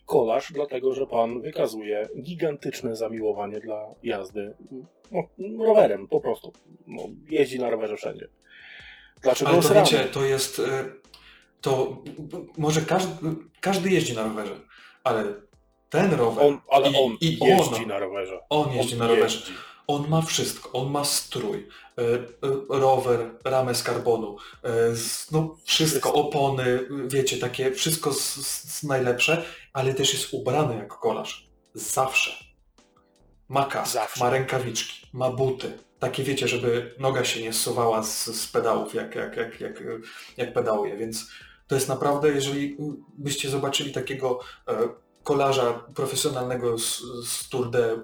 Kolarz, dlatego że pan wykazuje gigantyczne zamiłowanie dla jazdy no, rowerem, po prostu. No, jeździ na rowerze wszędzie. Dlaczego Ale to wiecie, to jest, y, to może każdy, każdy jeździ na rowerze, ale ten rower, On, ale i, on i jeździ on, na rowerze. on jeździ on na rowerze. jeździ. On ma wszystko. On ma strój, y, y, rower, ramę z karbonu, z- no wszystko, opony, wiecie, takie wszystko z, z, najlepsze, ale też jest ubrany jak kolarz. Zawsze. Ma kask, Zawsze. ma rękawiczki, ma buty. Takie wiecie, żeby noga się nie zsuwała z, z pedałów, jak, jak, jak, jak, jak pedałuje, więc to jest naprawdę, jeżeli byście zobaczyli takiego e, kolarza profesjonalnego z, z Tour de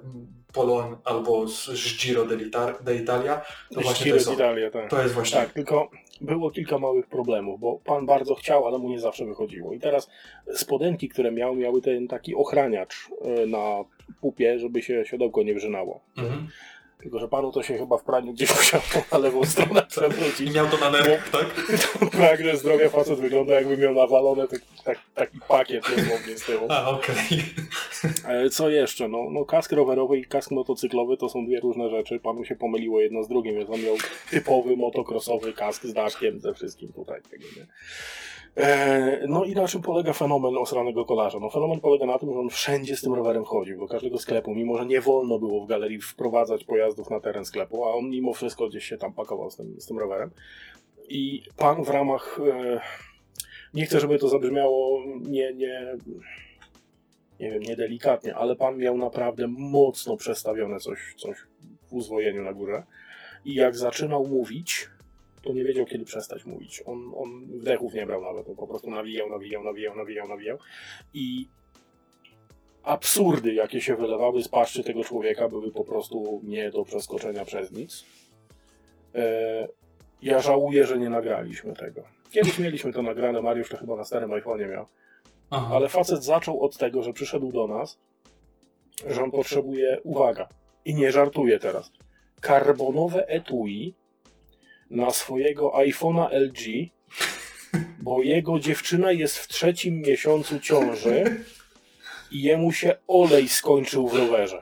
Pologne albo z, Giro d'Ita- d'Italia, to właśnie to jest. Italia, tak. to jest właśnie Tak, tylko było kilka małych problemów, bo pan bardzo chciał, ale mu nie zawsze wychodziło. I teraz spodenki, które miał, miały ten taki ochraniacz e, na pupie, żeby się siodełko nie wrzynało. Mhm. Tylko, że panu to się chyba w praniu gdzieś <laughs> musiał na lewą stronę I przewrócić. miał to na nerkach, tak? <laughs> tak, że zdrowie facet wygląda jakby miał nawalone taki, tak, taki pakiet dosłownie z tyłu. A, okej. E, Co jeszcze? No, no kask rowerowy i kask motocyklowy to są dwie różne rzeczy. Panu się pomyliło jedno z drugim, więc on miał typowy motocrossowy kask z daszkiem, ze wszystkim tutaj. Tego, nie? E, no i na czym polega fenomen osranego kolarza? No fenomen polega na tym, że on wszędzie z tym rowerem chodził, do każdego sklepu, mimo że nie wolno było w galerii wprowadzać pojazdów na teren sklepu, a on mimo wszystko gdzieś się tam pakował z tym, z tym rowerem. I pan w ramach... E, nie chcę, żeby to zabrzmiało nie, nie, nie wiem, niedelikatnie, ale pan miał naprawdę mocno przestawione coś, coś w uzwojeniu na górze. I jak zaczynał mówić, to nie wiedział, kiedy przestać mówić. On, on wdechów nie brał nawet, on po prostu nawijał, nawijał, nawijał, nawijał, nawijał. I absurdy, jakie się wylewały z paszczy tego człowieka, były po prostu nie do przeskoczenia przez nic. E, ja żałuję, że nie nagraliśmy tego. Kiedyś mieliśmy to nagrane, Mariusz to chyba na starym iPhone'ie miał. Aha. Ale facet zaczął od tego, że przyszedł do nas, że on potrzebuje, uwaga, i nie żartuję teraz, karbonowe etui na swojego iPhone'a LG, bo jego dziewczyna jest w trzecim miesiącu ciąży i jemu się olej skończył w rowerze.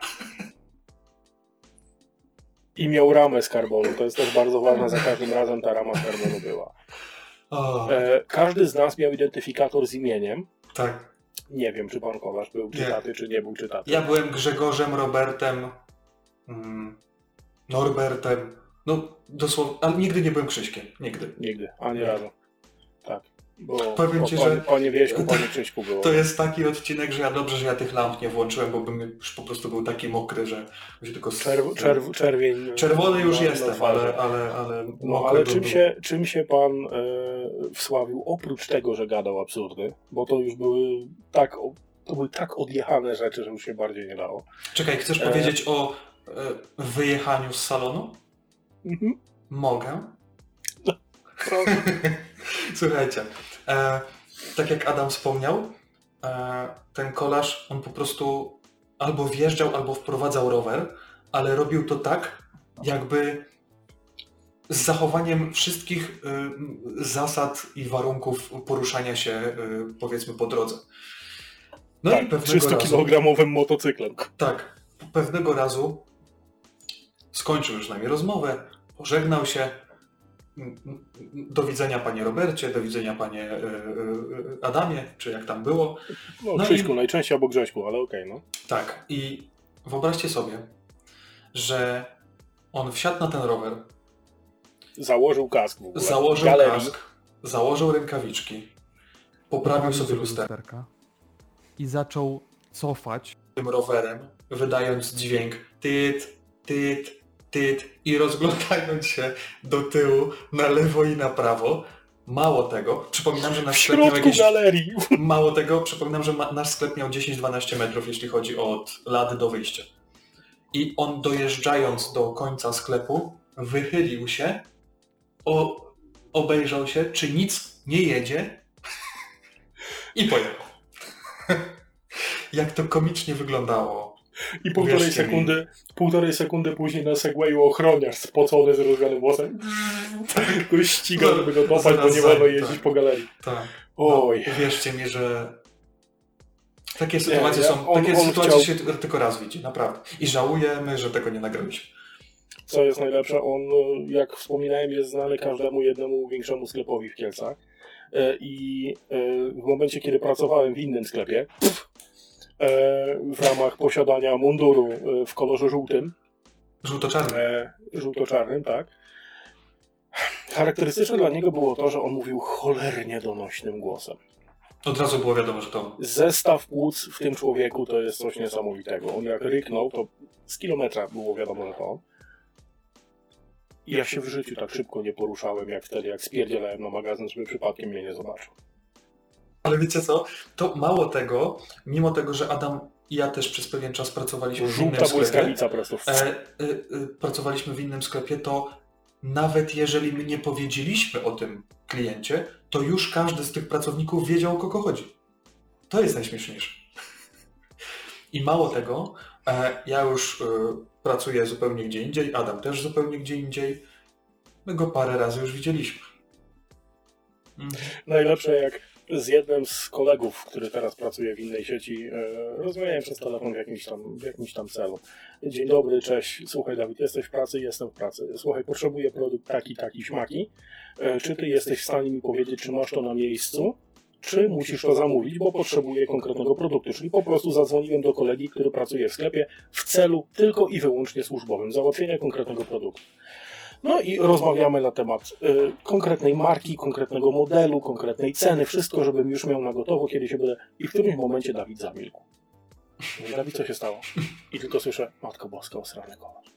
I miał ramę z karbonu. To jest też bardzo ważne, za każdym razem ta rama z karbonu była. E, każdy z nas miał identyfikator z imieniem. tak. Nie wiem, czy pan Kolarz był Nie. czytaty, czy nie był czytaty. Ja byłem Grzegorzem, Robertem, mm, Norbertem. No dosłownie, ale nigdy nie byłem Krzyśkiem. Nigdy. Nigdy, ani Nie. razu. Tak. Bo Powiem o, ci, panie, że- Panie Wieśku, panie Krzyśku było. To jest taki odcinek, że ja dobrze, że ja tych lamp nie włączyłem, bo bym już po prostu był taki mokry, że się tylko... Czerw, czerw, czerwień. Czerwony już na jestem, twarzy. ale, ale, ale No ale czym był. się, czym się pan e, wsławił, oprócz tego, że gadał absurdy, bo to już były tak, o- to były tak odjechane rzeczy, że już się bardziej nie dało. Czekaj, chcesz E. powiedzieć o e, wyjechaniu z salonu? Mhm. Mogę. Proszę. <laughs> Słuchajcie, e, tak jak Adam wspomniał, e, ten kolarz, on po prostu albo wjeżdżał, albo wprowadzał rower, ale robił to tak, jakby z zachowaniem wszystkich y, zasad i warunków poruszania się, y, powiedzmy, po drodze. No i tak, pewnego razu... 300-kilogramowym motocyklem. Tak. Pewnego razu skończył już z nami rozmowę, pożegnał się. Do widzenia panie Robercie, do widzenia panie e, e, Adamie, czy jak tam było. No, No Krzyśku i- najczęściej albo Grześku, ale okej, no. Tak. I wyobraźcie sobie, że on wsiadł na ten rower, Założył kask w ogóle. założył Galerii. kask, założył rękawiczki, poprawił sobie lusterka i zaczął cofać. tym rowerem, wydając dźwięk tyt, tyt, tyt i rozglądając się do tyłu, na lewo i na prawo. Mało tego, przypominam, że nasz sklep miał jakieś... galerii. <laughs> Mało tego, przypominam, że nasz sklep miał 10-12 metrów, jeśli chodzi od lady do wyjścia. I on dojeżdżając do końca sklepu, wychylił się, o, obejrzał się, czy nic nie jedzie <laughs> i pojechał. <laughs> Jak to komicznie wyglądało. I półtorej Wierzcie mi. sekundy, półtorej sekundy później na Segwayu ochroniarz spocony z rozwianym włosem. <laughs> Go ściga, żeby go dopać, bo nie wolno tak, jeździć tak. po galerii. Tak. Oj. No, uwierzcie mi, że takie sytuacje ja- są, on- takie on sytuacje chciał- się tylko raz widzi, naprawdę. I żałujemy, że tego nie nagraliśmy. Co jest najlepsze, on, e, jak wspominałem, jest znany każdemu jednemu większemu sklepowi w Kielcach. E, I e, w momencie, kiedy pracowałem w innym sklepie, e, w ramach posiadania munduru e, w kolorze żółtym, Żółto-czarny. e, żółto-czarnym, tak. Charakterystyczne dla niego było to, że on mówił cholernie donośnym głosem. Od razu było wiadomo, że to Zestaw płuc w tym człowieku to jest coś niesamowitego. On jak ryknął, to z kilometra było wiadomo, że to on. Ja się w życiu tak szybko nie poruszałem, jak wtedy, jak spierdzielałem na magazyn, żeby przypadkiem mnie nie zobaczył. Ale wiecie co? To mało tego, mimo tego, że Adam i ja też przez pewien czas pracowaliśmy w innym Żółta sklepie, e, e, e, pracowaliśmy w innym sklepie, to nawet jeżeli my nie powiedzieliśmy o tym kliencie, to już każdy z tych pracowników wiedział, o kogo chodzi. To jest najśmieszniejsze. I mało tego, e, ja już e, pracuję zupełnie gdzie indziej, Adam też zupełnie gdzie indziej. My go parę razy już widzieliśmy. Mhm. Najlepsze jak z jednym z kolegów, który teraz pracuje w innej sieci, e, rozmawiałem przez telefon w jakimś, tam, w jakimś tam celu. Dzień dobry, cześć, słuchaj Dawid, jesteś w pracy? Jestem w pracy. Słuchaj, potrzebuję produkt taki, taki, śmaki. E, czy ty jesteś w stanie mi powiedzieć, czy masz to na miejscu? Czy musisz to zamówić, bo potrzebuję konkretnego produktu. Czyli po prostu zadzwoniłem do kolegi, który pracuje w sklepie w celu tylko i wyłącznie służbowym, załatwienia konkretnego produktu. No i rozmawiamy na temat y, konkretnej marki, konkretnego modelu, konkretnej ceny, wszystko, żebym już miał na gotowo, kiedy się będę. I w którymś momencie Dawid zamilkł. Dawid, co się stało? I tylko słyszę, Matko Boska, osrany kolarz.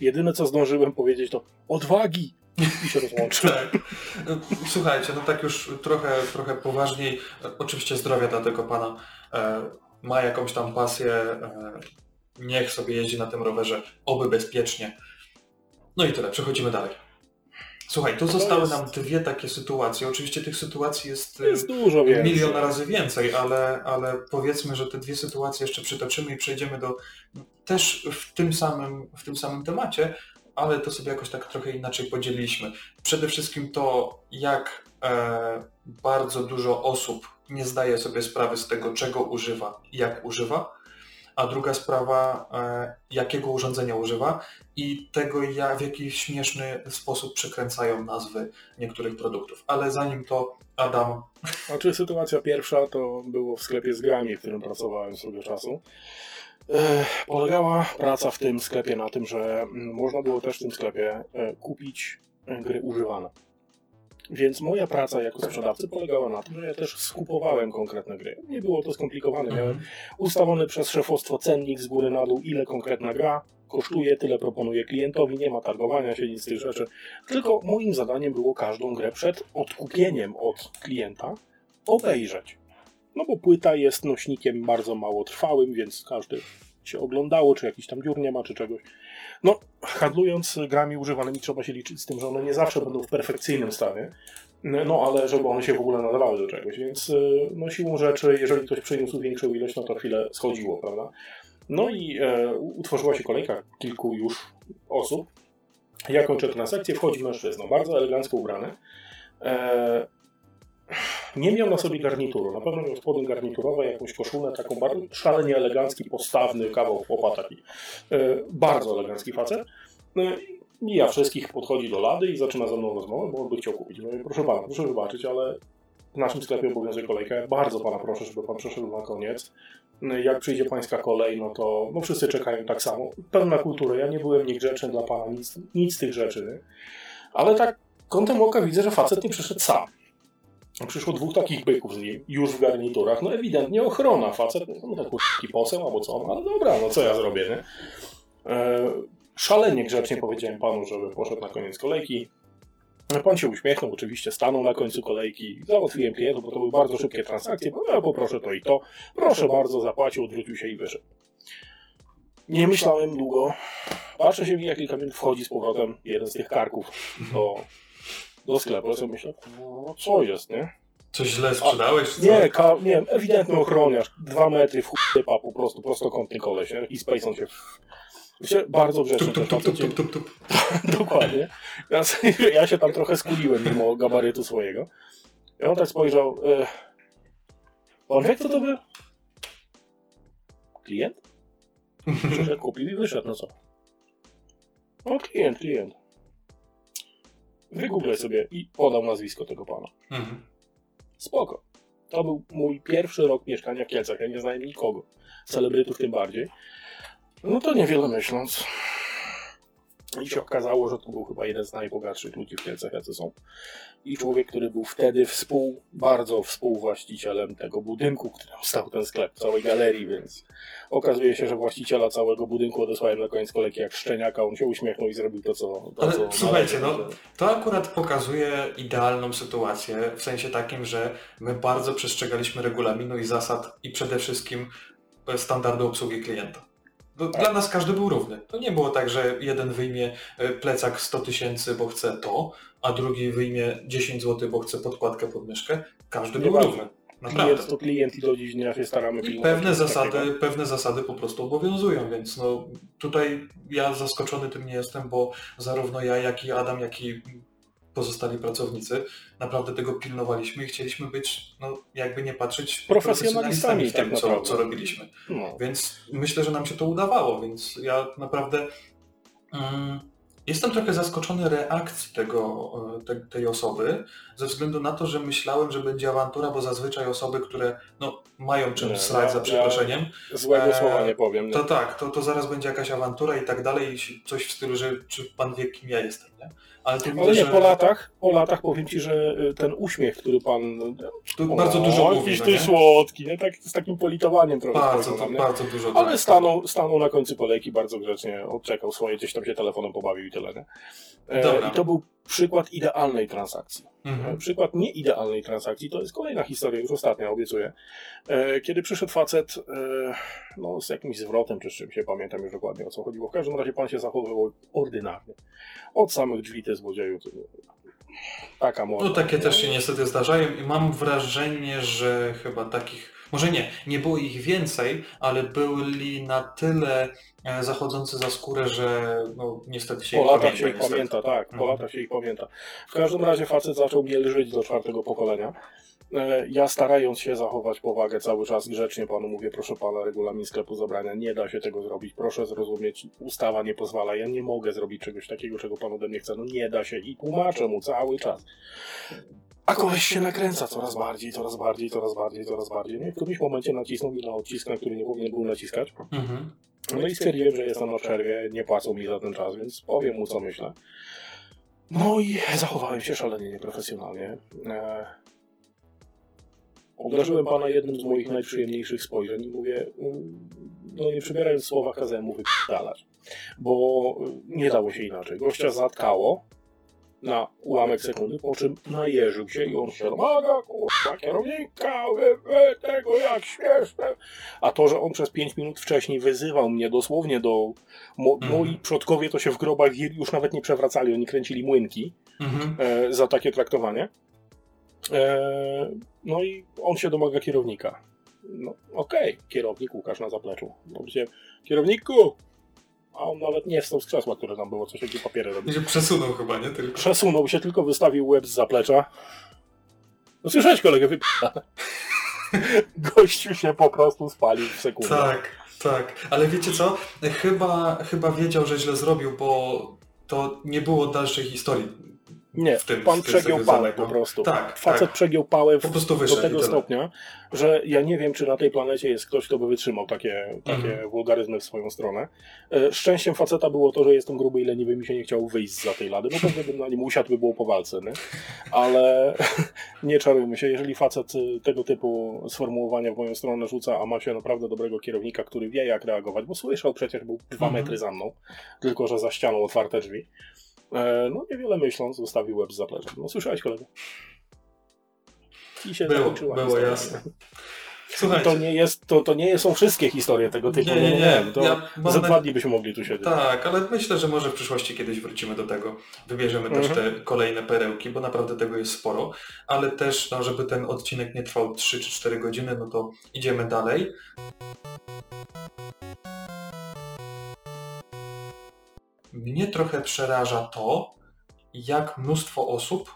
Jedyne, co zdążyłem powiedzieć, to odwagi! I się rozłączył. <laughs> Tak. No, Słuchajcie, no tak już trochę, trochę poważniej. Oczywiście zdrowia dla tego pana. E, ma jakąś tam pasję. E, niech sobie jeździ na tym rowerze, oby bezpiecznie. No i tyle, przechodzimy dalej. Słuchaj, tu zostały jest- nam dwie takie sytuacje. Oczywiście tych sytuacji jest, e, Jest dużo więcej. milion razy więcej, ale, ale powiedzmy, że te dwie sytuacje jeszcze przytoczymy i przejdziemy do też w tym samym, w tym samym temacie, ale to sobie jakoś tak trochę inaczej podzieliliśmy. Przede wszystkim to, jak e, bardzo dużo osób nie zdaje sobie sprawy z tego, czego używa i jak używa, a druga sprawa, e, jakiego urządzenia używa i tego, jak, w jaki śmieszny sposób przekręcają nazwy niektórych produktów. Ale zanim to, Adam, Znaczy sytuacja pierwsza to było w sklepie z grami, w którym pracowałem swego czasu. E, Polegała praca w tym sklepie na tym, że mm, można było też w tym sklepie e, kupić gry używane. Więc moja praca jako sprzedawcy polegała na tym, że ja też skupowałem konkretne gry. Nie było to skomplikowane. Miałem ustawiony przez szefostwo cennik z góry na dół, ile konkretna gra kosztuje, tyle proponuję klientowi, nie ma targowania się, nic z tych rzeczy. Tylko moim zadaniem było każdą grę przed odkupieniem od klienta obejrzeć. No bo płyta jest nośnikiem bardzo mało trwałym, więc każdy się oglądało, czy jakiś tam dziur nie ma, czy czegoś. No, handlując grami używanymi trzeba się liczyć z tym, że one nie zawsze będą w perfekcyjnym stanie, no ale żeby one się w ogóle nadawały do czegoś, więc y, no siłą rzeczy, jeżeli ktoś przyniósł większą ilość, no to chwilę schodziło, prawda? No i e, utworzyła się kolejka kilku już osób. Ja kończę transakcję, wchodzi mężczyzna, bardzo elegancko ubrany. E, nie miał na sobie garnituru, na pewno miał spodnie garniturowe, jakąś koszulę, taką bardzo szalenie elegancki, postawny kawał chłopa taki. E, bardzo elegancki facet. E, Mija wszystkich, podchodzi do lady i zaczyna ze mną rozmowę, bo on by chciał kupić. Mówię, proszę pana, proszę wybaczyć, ale w naszym sklepie obowiązuje kolejka. Ja bardzo pana proszę, żeby pan przeszedł na koniec. Jak przyjdzie pańska kolej, no to no wszyscy czekają tak samo. Pełna kultura. Ja nie byłem niegrzeczny dla pana, nic, nic z tych rzeczy. Ale tak kątem oka widzę, że facet nie przyszedł sam. Przyszło dwóch takich byków z nim, już w garniturach. No ewidentnie ochrona. Facet, no tak taki poseł albo co, no, ale dobra, no co ja zrobię, nie? E, szalenie grzecznie powiedziałem panu, żeby poszedł na koniec kolejki. Pan się uśmiechnął, oczywiście stanął na końcu kolejki, załatwiłem klientów, bo to były bardzo szybkie transakcje, bo ja poproszę to i to, proszę bardzo, zapłacił, odwrócił się i wyszedł. Nie myślałem długo, patrzę się, jak kilka minut wchodzi z powrotem jeden z tych karków do, do sklepu, ja sobie myślę, no co jest, nie? coś źle sprzedałeś? co? Nie, ka, nie wiem, ewidentny ochroniarz, dwa metry w chupa, po prostu prostokątny koleś, nie? i się w... Się bardzo grzecznie Tup, tup, tup, tup, tup, tup. <laughs> Dokładnie. Ja, <laughs> ja się tam trochę skuliłem mimo gabarytu swojego. I on tak spojrzał. E, on wie, kto to był? Klient? Przyszedł, kupił i wyszedł, no co? No klient, klient. Wygooglę sobie i podał nazwisko tego pana. Mhm. Spoko. To był mój pierwszy rok mieszkania w Kielcach. Ja nie znałem nikogo. Celebrytów tym bardziej. No to niewiele myśląc. I się okazało, że to był chyba jeden z najbogatszych ludzi w Kielcach, jacy są. I człowiek, który był wtedy współ, bardzo współwłaścicielem tego budynku, w którym stał ten sklep, całej galerii, więc okazuje się, że właściciela całego budynku odesłałem na koniec kolejki jak szczeniaka. On się uśmiechnął i zrobił to, co. To, Ale co słuchajcie, należy. no, To akurat pokazuje idealną sytuację, w sensie takim, że my bardzo przestrzegaliśmy regulaminu i zasad i przede wszystkim standardu obsługi klienta. Tak. Dla nas każdy był równy. To nie było tak, że jeden wyjmie e, plecak 100 tysięcy, bo chce to, a drugi wyjmie 10 zł, bo chce podkładkę pod myszkę. Każdy był Nieważne. równy. Klient Naprawdę. to klient i do dziś dnia się staramy I pilnować pewne zasady, takiego. pewne zasady po prostu obowiązują, więc no tutaj ja zaskoczony tym nie jestem, bo zarówno ja, jak i Adam, jak i pozostali pracownicy. Naprawdę tego pilnowaliśmy i chcieliśmy być, no jakby nie patrzeć, Profesjonalistami w tym, tak co, co robiliśmy. No. Więc myślę, że nam się to udawało, więc ja naprawdę mm, jestem trochę zaskoczony reakcji tego, e, te, tej osoby, ze względu na to, że myślałem, że będzie awantura, bo zazwyczaj osoby, które no, mają czym Nie, srać za ja- przeproszeniem, Złego Eee, słowa nie powiem. Nie? to tak, to, to zaraz będzie jakaś awantura i tak dalej, i coś w stylu, że czy pan wie, kim ja jestem, nie? Ale Ale nie, po latach, po latach powiem ci, że y, ten uśmiech, który pan... tu bardzo dużo o, mówi, jakiś no ty nie? słodki, nie? Tak, z takim politowaniem trochę Bardzo, to, bardzo dużo. Ale tak. stanął, stanął na końcu kolejki bardzo grzecznie, odczekał swoje, gdzieś tam się telefonem pobawił i tyle, nie? E. I to był przykład idealnej transakcji. Mhm. Przykład nieidealnej transakcji to jest kolejna historia, już ostatnia, obiecuję. E, Kiedy przyszedł facet e, no, z jakimś zwrotem czy z czymś, nie pamiętam już dokładnie o co chodziło. W każdym razie pan się zachowywał ordynarnie. Od samych drzwi te złodzieju. Taka moda. No takie też się niestety zdarzają i mam wrażenie, że chyba takich, może nie, nie było ich więcej, ale byli na tyle e, zachodzący za skórę, że no niestety się Po ich latach pamięta. się ich niestety. pamięta, tak, po Mhm. latach się ich pamięta. W każdym razie facet zaczął mnie lżyć do czwartego pokolenia. E, Ja starając się zachować powagę cały czas grzecznie panu mówię, proszę pana, regulamin sklepu zabrania, nie da się tego zrobić, proszę zrozumieć, ustawa nie pozwala, ja nie mogę zrobić czegoś takiego, czego pan ode mnie chce, no nie da się i tłumaczę mu cały czas. A koleś się nakręca coraz bardziej, coraz bardziej, coraz bardziej, coraz bardziej. No i w którymś momencie nacisnął mi na odcisk, na który nie powinien był naciskać. Mhm. No i stwierdziłem, że jestem na przerwie, nie płacą mi za ten czas, więc powiem mu, co myślę. No i zachowałem się szalenie nieprofesjonalnie. E... Uderzyłem pana jednym z moich najprzyjemniejszych spojrzeń i mówię, mm, no nie przybierając słowa, kazałem mu wypalać. Bo nie dało się inaczej. Gościa zatkało na ułamek sekundy, po czym najeżył się i on się domaga, kurwa, kierownika, wy, wy, tego jak śmieszne. A to, że on przez 5 minut wcześniej wyzywał mnie dosłownie do... Mo, Mhm. Moi przodkowie to się w grobach już nawet nie przewracali, oni kręcili młynki Mhm. e, za takie traktowanie. E, no i on się domaga kierownika. No okej, kierownik Łukasz na zapleczu. No, się, kierowniku! A on nawet nie wstał z krzesła, które tam było, coś jakieś papiery robił. Przesunął chyba, nie? Tylko. Przesunął się, tylko wystawił łeb z zaplecza. No słyszałeś kolegę, wyp... <laughs> Gościu się po prostu spalił w sekundę. Tak, tak. Ale wiecie co? Chyba, chyba wiedział, że źle zrobił, bo to nie było dalszej historii. Nie, tym- pan przegiął pałę po prostu. Tak, Facet tak. przegiął pałę Po prostu do wyszedł i tego stopnia, że ja nie wiem, czy na tej planecie jest ktoś, kto by wytrzymał takie, takie Mhm. wulgaryzmy w swoją stronę. E, Szczęściem faceta było to, że jestem gruby i leniwy, mi się nie chciało wyjść za tej lady. No pewnie bym na nim usiadł, by było po walce, nie? Ale <laughs> nie czarujmy się, jeżeli facet y, tego typu sformułowania w moją stronę rzuca, a ma się naprawdę dobrego kierownika, który wie jak reagować, bo słyszał przecież, był dwa Mhm. metry za mną, tylko że za ścianą otwarte drzwi. E, No niewiele myśląc, zostawił łeb z zapleczem. No słyszałeś kolego? I się Było, zakończyła było historia. jasne. To Słuchajcie, nie, jest, to, to nie są wszystkie historie tego typu. Nie, nie, no, nie. To Ja za dwa dni byśmy mogli tu siedzieć. tak, ale myślę, że może w przyszłości kiedyś wrócimy do tego. Wybierzemy też Mhm. te kolejne perełki, bo naprawdę tego jest sporo. Ale też, no, żeby ten odcinek nie trwał 3 czy 4 godziny, no to idziemy dalej. Mnie trochę przeraża to, jak mnóstwo osób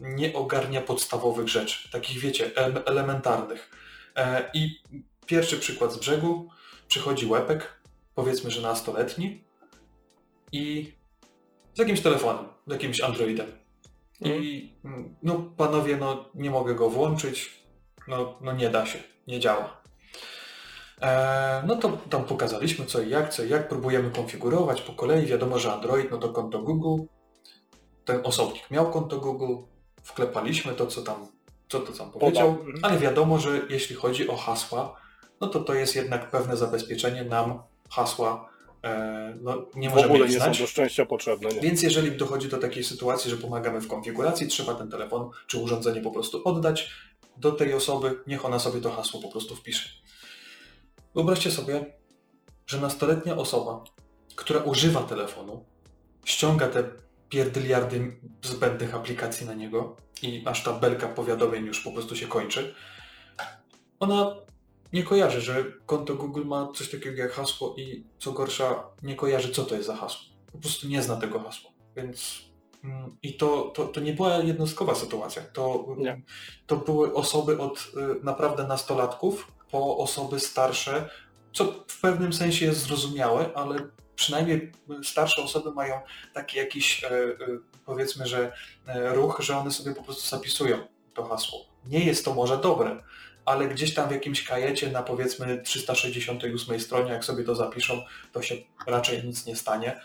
nie ogarnia podstawowych rzeczy, takich wiecie, ele- elementarnych. E, I pierwszy przykład z brzegu, przychodzi łepek, powiedzmy, że nastoletni i z jakimś telefonem, z jakimś Androidem. I mm, no panowie, no nie mogę go włączyć, no, no nie da się, nie działa. E, no to tam pokazaliśmy co i jak, co i jak, próbujemy konfigurować po kolei, wiadomo, że Android, no to konto Google, ten osobnik miał konto Google, wklepaliśmy to, co tam, co to tam powiedział, Mhm. ale wiadomo, że jeśli chodzi o hasła, no to to jest jednak pewne zabezpieczenie nam hasła, e, no nie W możemy ogóle ich nie są znać. do szczęścia potrzebne. Nie? Więc jeżeli dochodzi do takiej sytuacji, że pomagamy w konfiguracji, trzeba ten telefon czy urządzenie po prostu oddać do tej osoby, niech ona sobie to hasło po prostu wpisze. Wyobraźcie sobie, że nastoletnia osoba, która używa telefonu, ściąga te pierdyliardy zbędnych aplikacji na niego i aż ta belka powiadomień już po prostu się kończy, ona nie kojarzy, że konto Google ma coś takiego jak hasło i co gorsza, nie kojarzy co to jest za hasło. Po prostu nie zna tego hasła. Więc Mm, I to, to, to nie była jednostkowa sytuacja. To, Nie. to były osoby od y, naprawdę nastolatków po osoby starsze, co w pewnym sensie jest zrozumiałe, ale przynajmniej starsze osoby mają taki jakiś, e, e, powiedzmy, że e, ruch, że one sobie po prostu zapisują to hasło. Nie jest to może dobre, ale gdzieś tam w jakimś kajecie na powiedzmy 368 stronie, jak sobie to zapiszą, to się raczej nic nie stanie.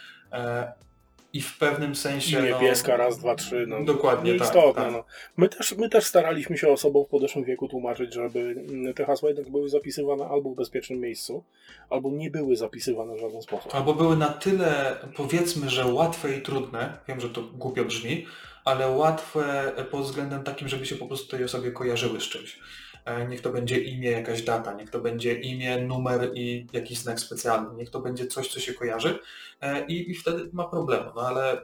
I w pewnym sensie... Imię no, pieska, raz, dwa, trzy. No, Dokładnie, tak, Nieistotne, tak. No. My, też, my też staraliśmy się osobom w podeszłym wieku tłumaczyć, żeby te hasła jednak były zapisywane albo w bezpiecznym miejscu, albo nie były zapisywane w żaden sposób. Albo były na tyle, powiedzmy, że łatwe i trudne, wiem, że to głupio brzmi, ale łatwe pod względem takim, żeby się po prostu tej osobie kojarzyły z czymś. E, Niech to będzie imię, jakaś data, niech to będzie imię, numer i jakiś znak specjalny, niech to będzie coś, co się kojarzy e, i, i wtedy ma problemu. No ale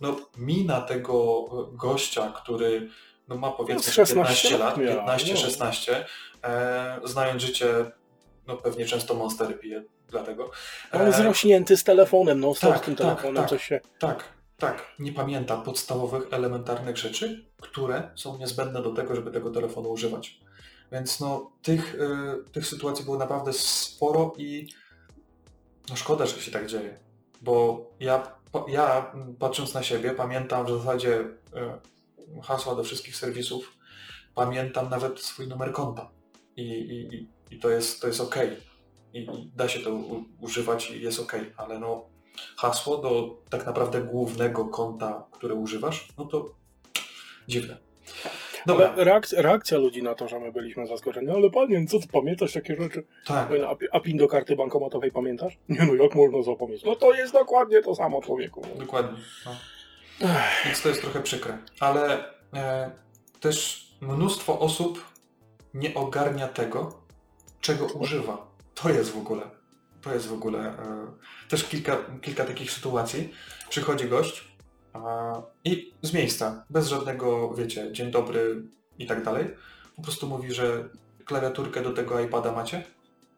no, mina tego gościa, który no, ma powiedzmy 16 15 lat, lat miała, 15-16, e, znając życie, no pewnie często monstery pije, dlatego. E, zrośnięty z telefonem, no stop tak, z tym tak, telefonem, tak. coś się... Tak, tak. Nie pamięta podstawowych, elementarnych rzeczy, które są niezbędne do tego, żeby tego telefonu używać. Więc no, tych, y, tych sytuacji było naprawdę sporo i no szkoda, że się tak dzieje. Bo ja, ja patrząc na siebie, pamiętam w zasadzie y, hasła do wszystkich serwisów, pamiętam nawet swój numer konta. I, i- i to jest, to jest ok. I, I da się to u, używać i jest ok, ale no hasło do tak naprawdę głównego konta, które używasz, no to dziwne. Dobra, reakcja, reakcja ludzi na to, że my byliśmy zaskoczeni. Ale panie, co ty pamiętasz takie rzeczy? tak, A, pi- a pin do karty bankomatowej pamiętasz? <laughs> Nie no, jak można zapomnieć? No to jest dokładnie to samo człowieku. dokładnie. No. Więc to jest trochę przykre. Ale e, też mnóstwo osób nie ogarnia tego, czego używa. To jest w ogóle, to jest w ogóle e, też kilka, kilka takich sytuacji. Przychodzi gość a, i z miejsca, bez żadnego, wiecie, dzień dobry i tak dalej, po prostu mówi, że klawiaturkę do tego iPada macie,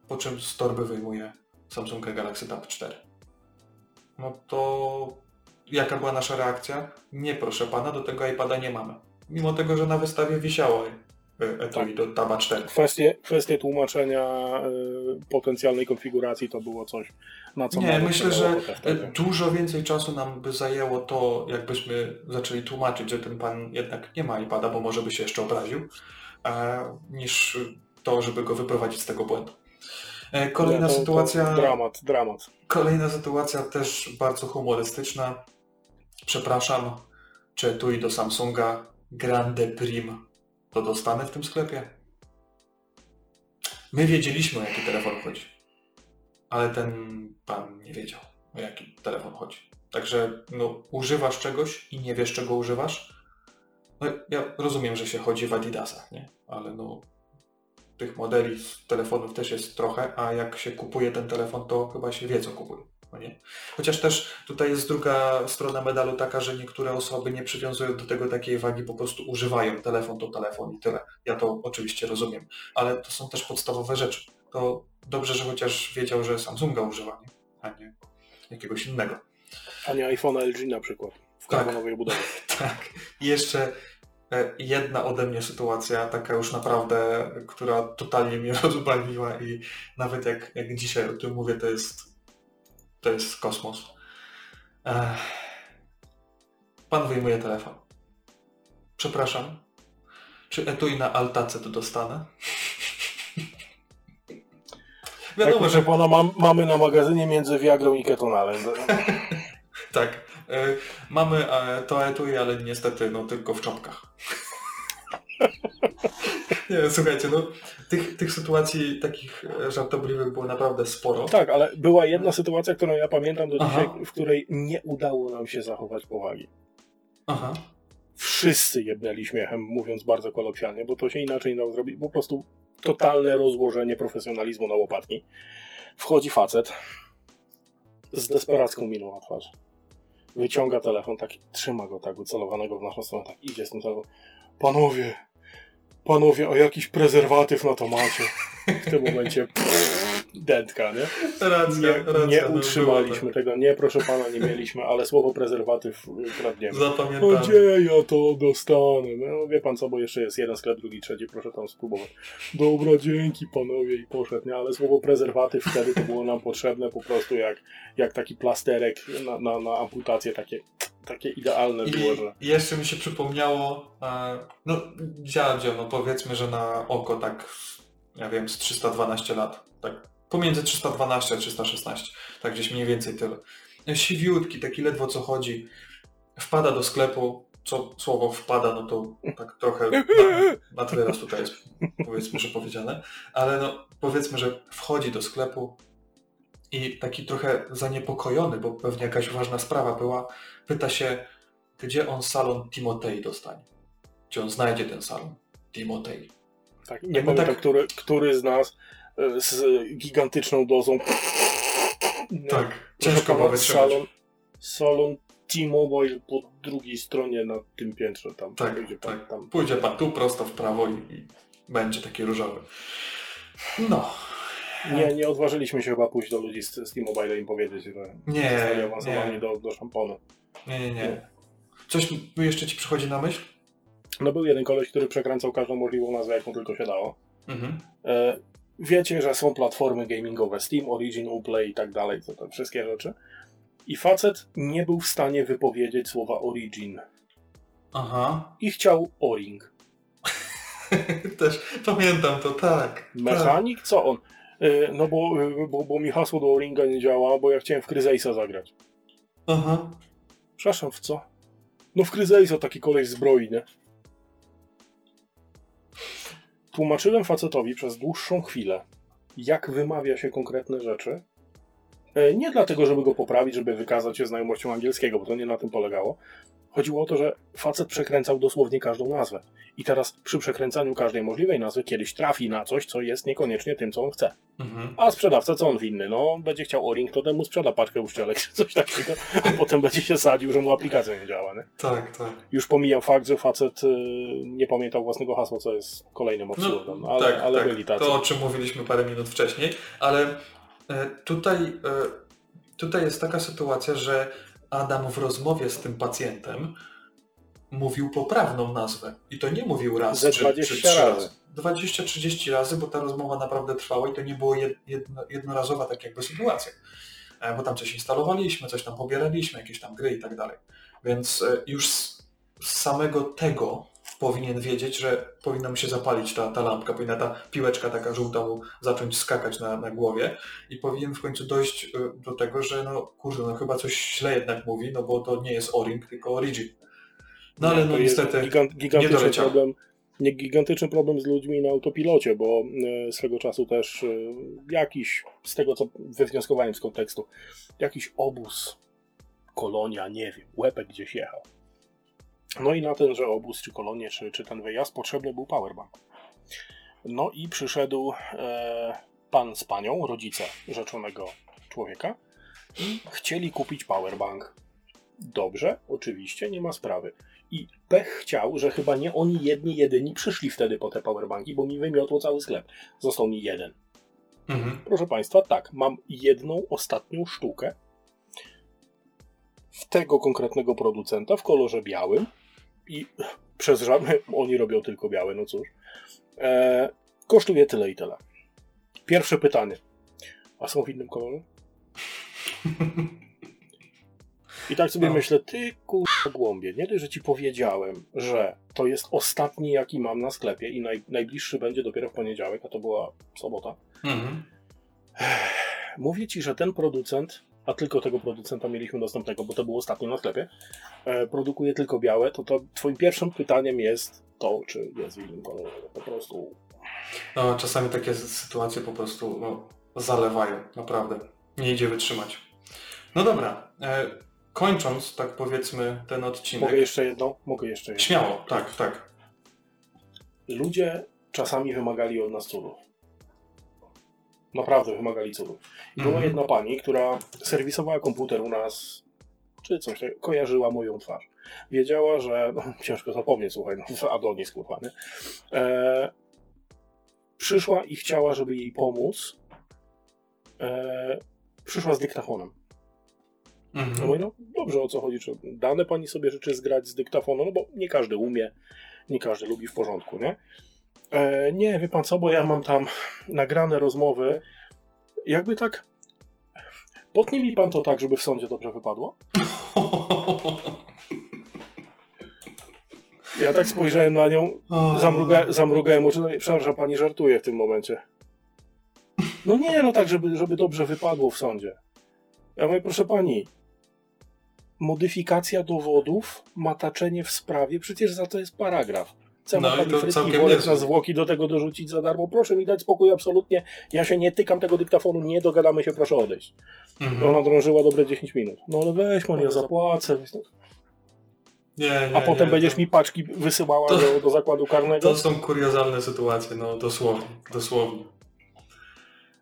po czym z torby wyjmuje Samsunga Galaxy Tab 4. No to jaka była nasza reakcja? Nie proszę pana, do tego iPada nie mamy. Mimo tego, że na wystawie wisiało e, etui do Taba 4. Kwestie, kwestie tłumaczenia y, potencjalnej konfiguracji to było coś, na co Nie, myślę, że e, dużo więcej czasu nam by zajęło to, jakbyśmy zaczęli tłumaczyć, że ten pan jednak nie ma iPada, bo może by się jeszcze obraził, e, niż to, żeby go wyprowadzić z tego błędu. E, Kolejna to- to sytuacja. Dramat, dramat. Kolejna sytuacja też bardzo humorystyczna. Przepraszam, czy etui do Samsunga Grande Prim to dostanę w tym sklepie? My wiedzieliśmy, o jaki telefon chodzi, ale ten pan nie wiedział, o jaki telefon chodzi. Także no, używasz czegoś i nie wiesz, czego używasz. No, ja rozumiem, że się chodzi w Adidasach, nie? Ale no, tych modeli telefonów też jest trochę, a jak się kupuje ten telefon, to chyba się wie, co kupuje. No nie? Chociaż też tutaj jest druga strona medalu taka, że niektóre osoby nie przywiązują do tego takiej wagi, po prostu używają telefon to telefon i tyle. Ja to oczywiście rozumiem, ale to są też podstawowe rzeczy. To dobrze, że chociaż wiedział, że Samsunga używa, nie? a nie jakiegoś innego. A nie iPhone LG na przykład. W Tak. karbonowej budowie. <laughs> Tak. I jeszcze e, jedna ode mnie sytuacja, taka już naprawdę, która totalnie mnie <laughs> rozbawiła i nawet jak, jak dzisiaj o tym mówię, to jest, to jest kosmos. Ech. Pan wyjmuje telefon. Przepraszam, czy etui na altace to dostanę? <laughs> Tak, Wiadomo, że pana, mam, mamy na magazynie między Viagrą i Ketonalem. <laughs> tak. E, Mamy e, to etui, ale niestety no, tylko w czopkach. <laughs> Nie, słuchajcie, no, tych, tych sytuacji takich e, żartobliwych było naprawdę sporo. Tak, ale była jedna sytuacja, którą ja pamiętam do Aha. dzisiaj, w której nie udało nam się zachować powagi. Aha. Wszyscy jebnęli śmiechem, mówiąc bardzo kolokwialnie, bo to się inaczej nie dało zrobić. Po prostu totalne rozłożenie profesjonalizmu na łopatki. Wchodzi facet z desperacką miną na twarzy. Wyciąga telefon, tak, trzyma go tak ucelowanego w naszą stronę, tak idzie z tym telefonem. Panowie, panowie, a jakiś prezerwatyw na to macie? W tym momencie <laughs> Dętka, nie? Racja, Nie, racja. nie no, utrzymaliśmy tego. Nie, proszę pana, nie mieliśmy, ale słowo prezerwatyw y, kradniemy. Zapamiętam. O, gdzie ja to dostanę? No wie pan co, bo jeszcze jest jeden sklep, drugi, trzeci, proszę tam spróbować. Dobra, dzięki panowie i poszedł, nie? Ale słowo prezerwatyw wtedy to było nam potrzebne po prostu jak, jak taki plasterek na, na, na amputację, takie, takie idealne było, że... I jeszcze mi się przypomniało, e, no dziadzio, no powiedzmy, że na oko tak, ja wiem, z 312 lat, tak pomiędzy 312 a 316, tak gdzieś mniej więcej tyle. Siwiutki, taki ledwo co chodzi, wpada do sklepu, co słowo wpada, no to tak trochę na, na tyle raz tutaj jest, powiedzmy, że powiedziane, ale no powiedzmy, że wchodzi do sklepu i taki trochę zaniepokojony, bo pewnie jakaś ważna sprawa była, pyta się, gdzie on salon Timotei dostanie. Gdzie on znajdzie ten salon Timotei. Tak, nie bo pamiętam, tak- który, który z nas y, z gigantyczną dozą... <laughs> Tak, ciężko było. Salon, salon T-Mobile po drugiej stronie na tym piętrze tam. Tak, Pójdzie pan tak. tam. Pójdzie pan tu prosto w prawo i, i będzie taki różowy. No. Nie, nie odważyliśmy się chyba pójść do ludzi z, z T-Mobile i im powiedzieć, że Nie, zostali awansowani nie. do, do szamponu. Nie, nie, nie. Coś jeszcze ci przychodzi na myśl? No był jeden koleś, który przekręcał każdą możliwą nazwę, jaką tylko się dało. Mhm. E, wiecie, że są platformy gamingowe, Steam, Origin, Uplay i tak dalej, to, to wszystkie rzeczy. I facet nie był w stanie wypowiedzieć słowa Origin. Aha. I chciał O-Ring. <laughs> Też pamiętam to, tak. tak. Mechanik? Co on? E, no bo, bo, bo mi hasło do O-Ringa nie działa, bo ja chciałem w Kryzejsa zagrać. Aha. Przepraszam, w co? No w Kryzejsa taki koleś zbroi, nie? Tłumaczyłem facetowi przez dłuższą chwilę, jak wymawia się konkretne rzeczy. E, Nie dlatego, żeby go poprawić, żeby wykazać się znajomością angielskiego, bo to nie na tym polegało. Chodziło o to, że facet przekręcał dosłownie każdą nazwę. I teraz przy przekręcaniu każdej możliwej nazwy kiedyś trafi na coś, co jest niekoniecznie tym, co on chce. Mhm. A sprzedawca co on winny? No, będzie chciał o-ring, to temu sprzeda paczkę uszczelek <laughs> czy coś takiego, a potem będzie się sadził, że mu aplikacja nie działa, nie? Tak, tak. Już pomijam fakt, że facet y, nie pamiętał własnego hasła, co jest kolejnym absurdem, No, ale, tak, ale tak. byli tacy. To, o czym mówiliśmy parę minut wcześniej, ale e, tutaj, e, tutaj jest taka sytuacja, że Adam w rozmowie z tym pacjentem mówił poprawną nazwę. I to nie mówił raz Ze czy, 20 czy razy. razy. 20-30 razy, bo ta rozmowa naprawdę trwała i to nie było jed, jedno, jednorazowa tak jakby sytuacja. E, Bo tam coś instalowaliśmy, coś tam pobieraliśmy, jakieś tam gry i tak dalej. Więc e, już z samego tego powinien wiedzieć, że powinna mu się zapalić ta, ta lampka, powinna ta piłeczka taka żółta mu zacząć skakać na, na głowie i powinien w końcu dojść y, do tego, że no kurde, no chyba coś źle jednak mówi, no bo to nie jest O-Ring, tylko Origin. No ale no niestety Gigant, gigantyczny doleciał. problem. Nie, gigantyczny problem z ludźmi na autopilocie, bo e, swego czasu też e, jakiś, z tego co wywnioskowałem z kontekstu, jakiś obóz, kolonia, nie wiem, łepek gdzieś jechał. No i na tenże obóz, czy kolonię, czy, czy ten wyjazd potrzebny był powerbank. No i przyszedł e, pan z panią, rodzice rzeczonego człowieka i chcieli kupić powerbank. Dobrze, oczywiście, nie ma sprawy. I pech chciał, że chyba nie oni jedni jedyni przyszli wtedy po te powerbanki, bo mi wymiotło cały sklep. Został mi jeden. mhm. Proszę Państwa, tak, mam jedną ostatnią sztukę w tego konkretnego producenta w kolorze białym i <laughs> przez żadne, oni robią tylko białe, no cóż, e, kosztuje tyle i tyle. Pierwsze pytanie, a są w innym kolorze? <laughs> I tak sobie No. myślę, ty kurwa głąbie, nie dość, że ci powiedziałem, że to jest ostatni, jaki mam na sklepie i naj, najbliższy będzie dopiero w poniedziałek, a to była sobota. Mhm. Mówię ci, że ten producent, a tylko tego producenta mieliśmy dostępnego, bo to było ostatnio na sklepie, e, produkuje tylko białe, to, to twoim pierwszym pytaniem jest to, czy jest w innym kolorze. Po prostu No czasami takie sytuacje po prostu no, zalewają, naprawdę. Nie idzie wytrzymać. No dobra, e, kończąc tak powiedzmy ten odcinek. Mogę jeszcze jedno? Mogę jeszcze jedno. Śmiało, tak, tak. Ludzie czasami wymagali od nas cudów. Naprawdę wymagali cudów. I była Mhm. jedna pani, która serwisowała komputer u nas, czy coś takiego, kojarzyła moją twarz. Wiedziała, że, no, ciężko zapomnieć, słuchaj, no, Adonis, kurwa, nie? E, przyszła i chciała, żeby jej pomóc e, przyszła z dyktafonem. No Mhm. mówię, no dobrze, o co chodzi? Czy dane pani sobie życzy zgrać z dyktafonu? No bo nie każdy umie, nie każdy lubi w porządku, nie? E, nie, wie pan co, bo ja mam tam nagrane rozmowy. Jakby tak. Potnie mi pan to tak, żeby w sądzie dobrze wypadło? Ja tak spojrzałem na nią, zamruga, zamrugałem oczy, no i przepraszam, pani żartuje w tym momencie. No nie, no tak, żeby, żeby dobrze wypadło w sądzie. Ja mówię, proszę pani, modyfikacja dowodów, mataczenie w sprawie, przecież za to jest paragraf. Co No pani frytki, worek na zwłoki do tego dorzucić za darmo? Proszę mi dać spokój absolutnie. Ja się nie tykam tego dyktafonu, nie dogadamy się, proszę odejść. Mhm. Ona drążyła dobre 10 minut. No ale weź man, ja zapłacę. Nie, nie, A potem nie, będziesz to, mi paczki wysyłała to- do, do zakładu karnego? To są kuriozalne sytuacje, no dosłownie, dosłownie.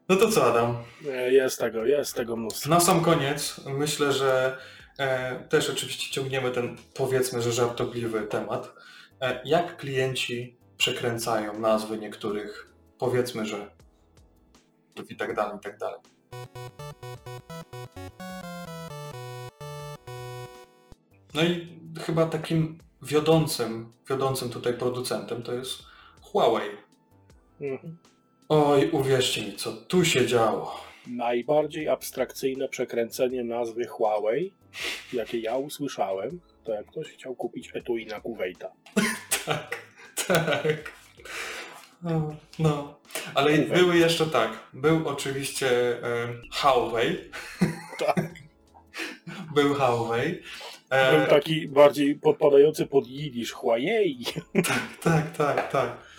No to co Adam? Jest tego, jest tego mnóstwo. Na sam koniec myślę, że e, też oczywiście ciągniemy ten powiedzmy, że żartobliwy temat. E, jak klienci przekręcają nazwy niektórych, powiedzmy, że i tak dalej, i tak dalej. No i chyba takim wiodącym, wiodącym tutaj producentem to jest Huawei. Mhm. Oj, uwierzcie mi, co tu się działo. Najbardziej abstrakcyjne przekręcenie nazwy Huawei, jakie ja usłyszałem, to jak ktoś chciał kupić etui na Kuwaita. Tak, <laughs> tak. No, No, ale Huawei. były jeszcze tak. Był oczywiście e, Huawei. Tak. <laughs> Był Huawei. E, Był taki bardziej podpadający pod jidysz Huawei. tak, tak, tak.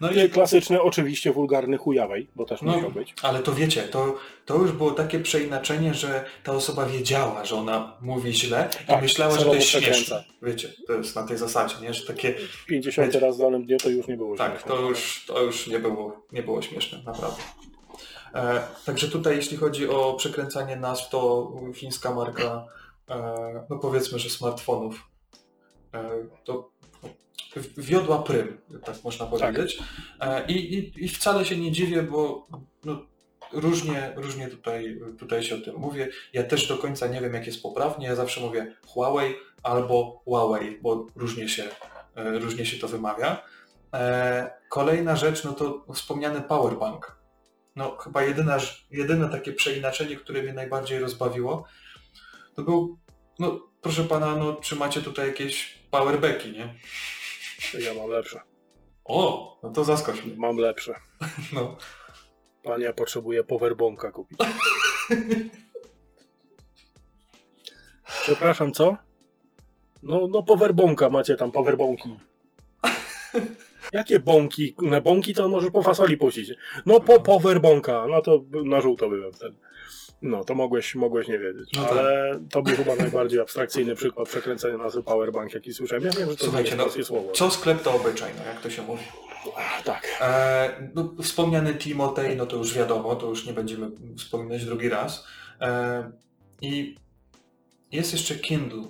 No I klasyczny, oczywiście wulgarny Huawei, bo też No. musiał być. ale to wiecie, to, to już było takie przeinaczenie, że ta osoba wiedziała, że ona mówi źle i Tak, myślała, że to jest śmieszne. Wiecie, to jest na tej zasadzie, nie? Że takie 50 Wiecie. raz w danym dniu to już nie było Tak, śmieszne. to już, to już nie, było, nie było śmieszne, naprawdę. E, także tutaj, jeśli chodzi o przekręcanie nazw, to chińska marka, e, no powiedzmy, że smartfonów, e, to wiodła prym, tak można powiedzieć. E, i, i, I wcale się nie dziwię, bo no, różnie, różnie tutaj, tutaj się o tym mówię. Ja też do końca nie wiem, jak jest poprawnie. Ja zawsze mówię Huawei albo Huawei, bo różnie się, e, różnie się to wymawia. E, Kolejna rzecz, no to wspomniany powerbank. No chyba jedyna, jedyne takie przeinaczenie, które mnie najbardziej rozbawiło, to był, no proszę pana, no czy macie tutaj jakieś powerbacki, nie? Ja mam lepsze. O, no to zaskocz mnie. Mam lepsze. <laughs> No. Panie, ja potrzebuję powerbonka kupić. <laughs> Przepraszam, co? No, no powerbonka macie tam, powerbonki. <laughs> Jakie bąki? Na bąki to może po fasoli puścić. No po powerbonka, no to na żółto byłem wtedy. No, to mogłeś, mogłeś nie wiedzieć. No tak. Ale to był chyba najbardziej abstrakcyjny przykład przekręcenia nazwy powerbank, jaki słyszałem. Ja wiem, że to Słuchajcie, jest no, słowo. co sklep to obyczaj, no jak to się mówi. Tak. E, no, wspomniany Timotej, no to już wiadomo, to już nie będziemy wspominać drugi raz. E, I jest jeszcze Kindle,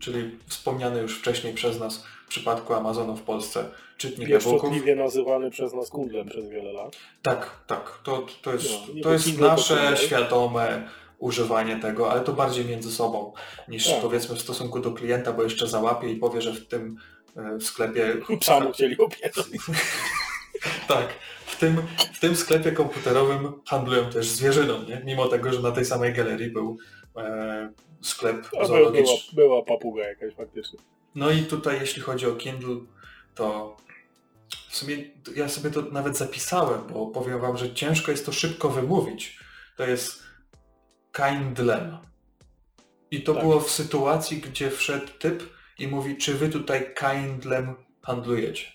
czyli wspomniany już wcześniej przez nas przypadku Amazonu w Polsce czytnik e-booków. Nazywany przez nas kundlem przez wiele lat. Tak, tak. To, to jest, No, to jest nasze świadome używanie tego, ale to bardziej między sobą niż Tak. powiedzmy w stosunku do klienta, bo jeszcze załapie i powie, że w tym e, sklepie <laughs> Psa mu chcieli opierdolić. <laughs> Tak, w tym, w tym sklepie komputerowym handlują też zwierzyną, nie? Mimo tego, że na tej samej galerii był e, sklep A by- była, zoologiczny. była papuga jakaś faktycznie. No i tutaj jeśli chodzi o Kindle, to w sumie ja sobie to nawet zapisałem, bo powiem wam, że ciężko jest to szybko wymówić. To jest Kindlem. I to Tak. było w sytuacji, gdzie wszedł typ i mówi, czy wy tutaj Kindlem handlujecie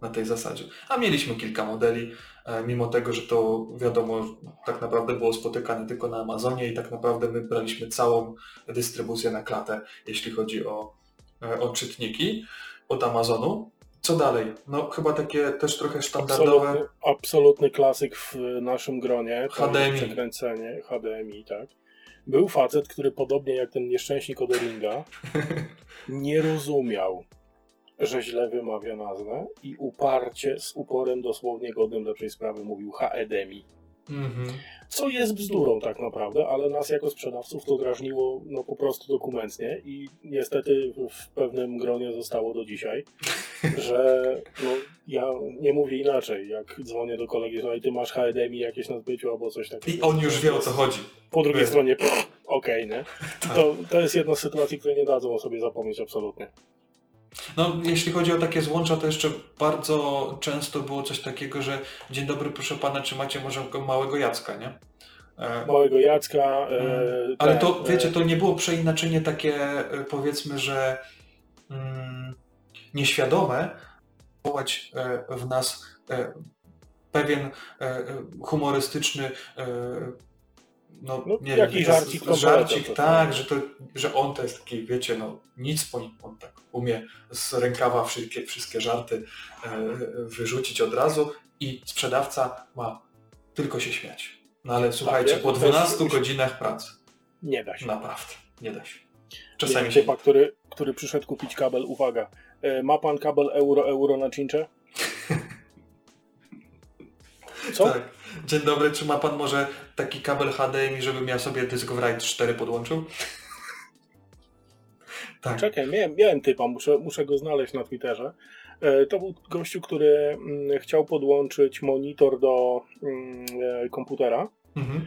na tej zasadzie. A mieliśmy kilka modeli, e, mimo tego, że to wiadomo, tak naprawdę było spotykane tylko na Amazonie i tak naprawdę my braliśmy całą dystrybucję na klatę, jeśli chodzi o, e, o czytniki od Amazonu. Co dalej? No chyba takie też trochę standardowe. Absolutny, absolutny klasyk w naszym gronie. HDMI. Przekręcenie HDMI, tak. Był facet, który podobnie jak ten nieszczęśnik od Ringa <laughs> nie rozumiał, że źle wymawia nazwę i uparcie, z uporem dosłownie godnym lepszej sprawy mówił HDMI. Mhm. Co jest bzdurą tak naprawdę, ale nas jako sprzedawców to drażniło no, po prostu dokumentnie i niestety w pewnym gronie zostało do dzisiaj, <laughs> że no, ja nie mówię inaczej, jak dzwonię do kolegi, że ty masz HDMI jakieś na zbyciu albo coś takiego. I on już wie o co chodzi. Po drugiej Wie. stronie, okej, nie? <laughs> To, to jest jedna z sytuacji, której nie dadzą o sobie zapomnieć absolutnie. No, jeśli chodzi o takie złącza, to jeszcze bardzo często było coś takiego, że dzień dobry, proszę pana, czy macie może małego Jacka, nie? E, Małego Jacka... E, Mm. Ale ten, to, wiecie, e, to nie było przeinaczenie takie, e, powiedzmy, że mm, nieświadome, wołać e, w nas pewien humorystyczny no, No, nie jakiś wiem, żarcik żarcik, kompozytor, tak, tak. że, to, że on to jest taki, wiecie, no nic po nim, on tak umie z rękawa wszystkie, wszystkie żarty e, wyrzucić od razu i sprzedawca ma tylko się śmiać. No ale słuchajcie, Tak, po to jest- 12 godzinach pracy Nie da się. Naprawdę, nie da się. Czasami Czasami się... typa, który, który przyszedł kupić kabel, uwaga, e, ma pan kabel euro-euro na cincze? <laughs> Co? Tak. Dzień dobry, czy ma pan może taki kabel HDMI, żebym ja sobie dysk w RAID 4 podłączył? <laughs> tak. Czekaj, miałem, miałem typa, muszę, muszę go znaleźć na Twitterze. E, To był gościu, który mm, chciał podłączyć monitor do mm, e, komputera Mhm.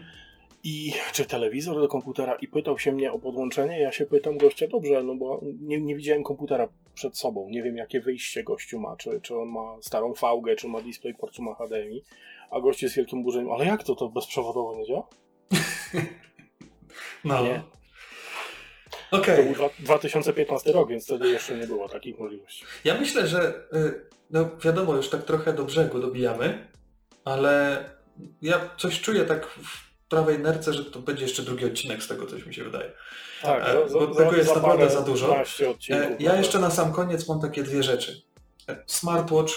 i czy telewizor do komputera i pytał się mnie o podłączenie. Ja się pytam gościa, dobrze, no bo nie, nie widziałem komputera przed sobą, nie wiem jakie wyjście gościu ma, czy, czy on ma starą VG, czy ma DisplayPort, czy ma HDMI, a gość jest wielkim burzeniem, ale jak to, to bezprzewodowo nie działa? No. Nie. Okej. To był dwa- 2015 rok, więc wtedy jeszcze nie było takich możliwości. Ja myślę, że y, no wiadomo, już tak trochę do brzegu dobijamy, ale ja coś czuję tak w prawej nerce, że to będzie jeszcze drugi odcinek z tego, coś mi się wydaje. Tak, E, za- bo za- tego jest za naprawdę parę- za dużo. 12 odcinków, E, Ja jeszcze na sam koniec mam takie dwie rzeczy. E, Smartwatch,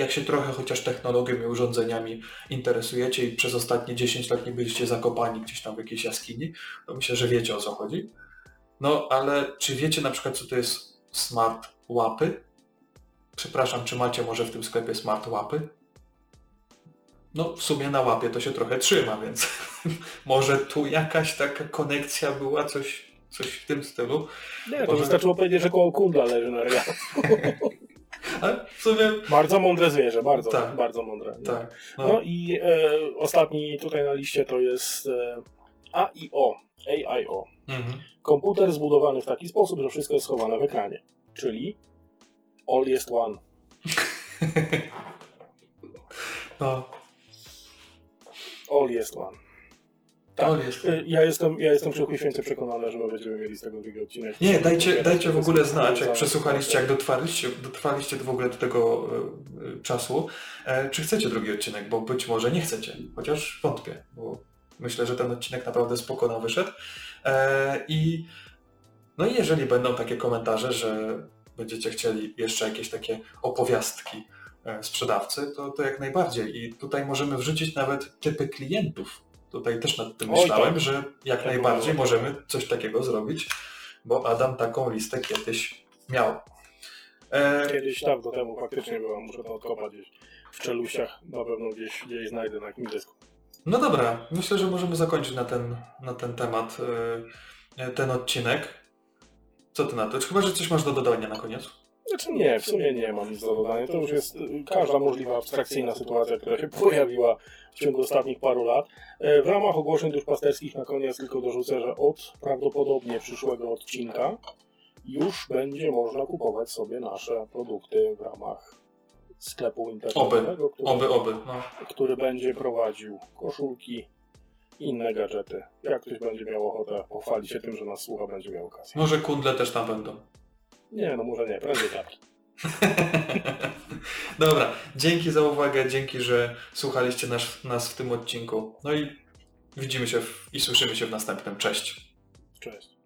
jak się trochę chociaż technologią i urządzeniami interesujecie i przez ostatnie 10 lat nie byliście zakopani gdzieś tam w jakiejś jaskini, to myślę, że wiecie o co chodzi. No ale czy wiecie na przykład co to jest smart łapy? Przepraszam, czy macie może w tym sklepie smart łapy? No w sumie na łapie to się trochę trzyma, więc <laughs> może tu jakaś taka konekcja była, coś, coś w tym stylu. Nie, to wystarczyło powiedzieć, że koło kundla leży na <laughs> sumie Bardzo mądre zwierzę, bardzo, Tak. bardzo mądre. tak. No, No, i e, ostatni tutaj na liście to jest e, AIO, AIO. mhm. Komputer zbudowany w taki sposób, że wszystko jest schowane w ekranie. Czyli all jest one. <laughs> no. All jest one. Tak. To jest. E, Ja jestem, ja jestem święcie przekonany, że my będziemy mieli z tego drugi odcinek. Nie, dajcie, dajcie w ogóle znać, jak przesłuchaliście, jak dotrwaliście, dotrwaliście w ogóle do tego e, czasu, e, czy chcecie drugi odcinek, bo być może nie chcecie, chociaż wątpię, bo myślę, że ten odcinek naprawdę spoko nam wyszedł. E, I no i jeżeli będą takie komentarze, że będziecie chcieli jeszcze jakieś takie opowiastki e, sprzedawcy, to, to jak najbardziej. I tutaj możemy wrzucić nawet typy klientów. Tutaj też nad tym Oj, myślałem, tak. że jak Tak najbardziej było. możemy coś takiego zrobić, bo Adam taką listę kiedyś miał. E, Kiedyś dawno temu faktycznie była, muszę to odkopać gdzieś w czeluściach, na pewno gdzieś, gdzieś znajdę na jakimś dysku. no dobra, myślę, że możemy zakończyć na ten, na ten temat e, ten odcinek. Co ty na to? Chyba, że coś masz do dodania na koniec? Znaczy nie, w sumie nie mam nic do dodania. To już jest y, każda możliwa abstrakcyjna sytuacja, która się <laughs> pojawiła w ciągu ostatnich paru lat. E, W ramach ogłoszeń duszpasterskich na koniec tylko dorzucę, że od prawdopodobnie przyszłego odcinka już będzie można kupować sobie nasze produkty w ramach sklepu internetowego, który, Oby, oby. No. który będzie prowadził koszulki, inne gadżety. Jak ktoś będzie miał ochotę pochwalić się tym, że nas słucha, będzie miał okazję. Może kundle też tam będą. Nie, no może nie, prędzej tak. <laughs> Dobra, dzięki za uwagę, dzięki, że słuchaliście nas, nas w tym odcinku. No i widzimy się w, i słyszymy się w następnym. Cześć. Cześć.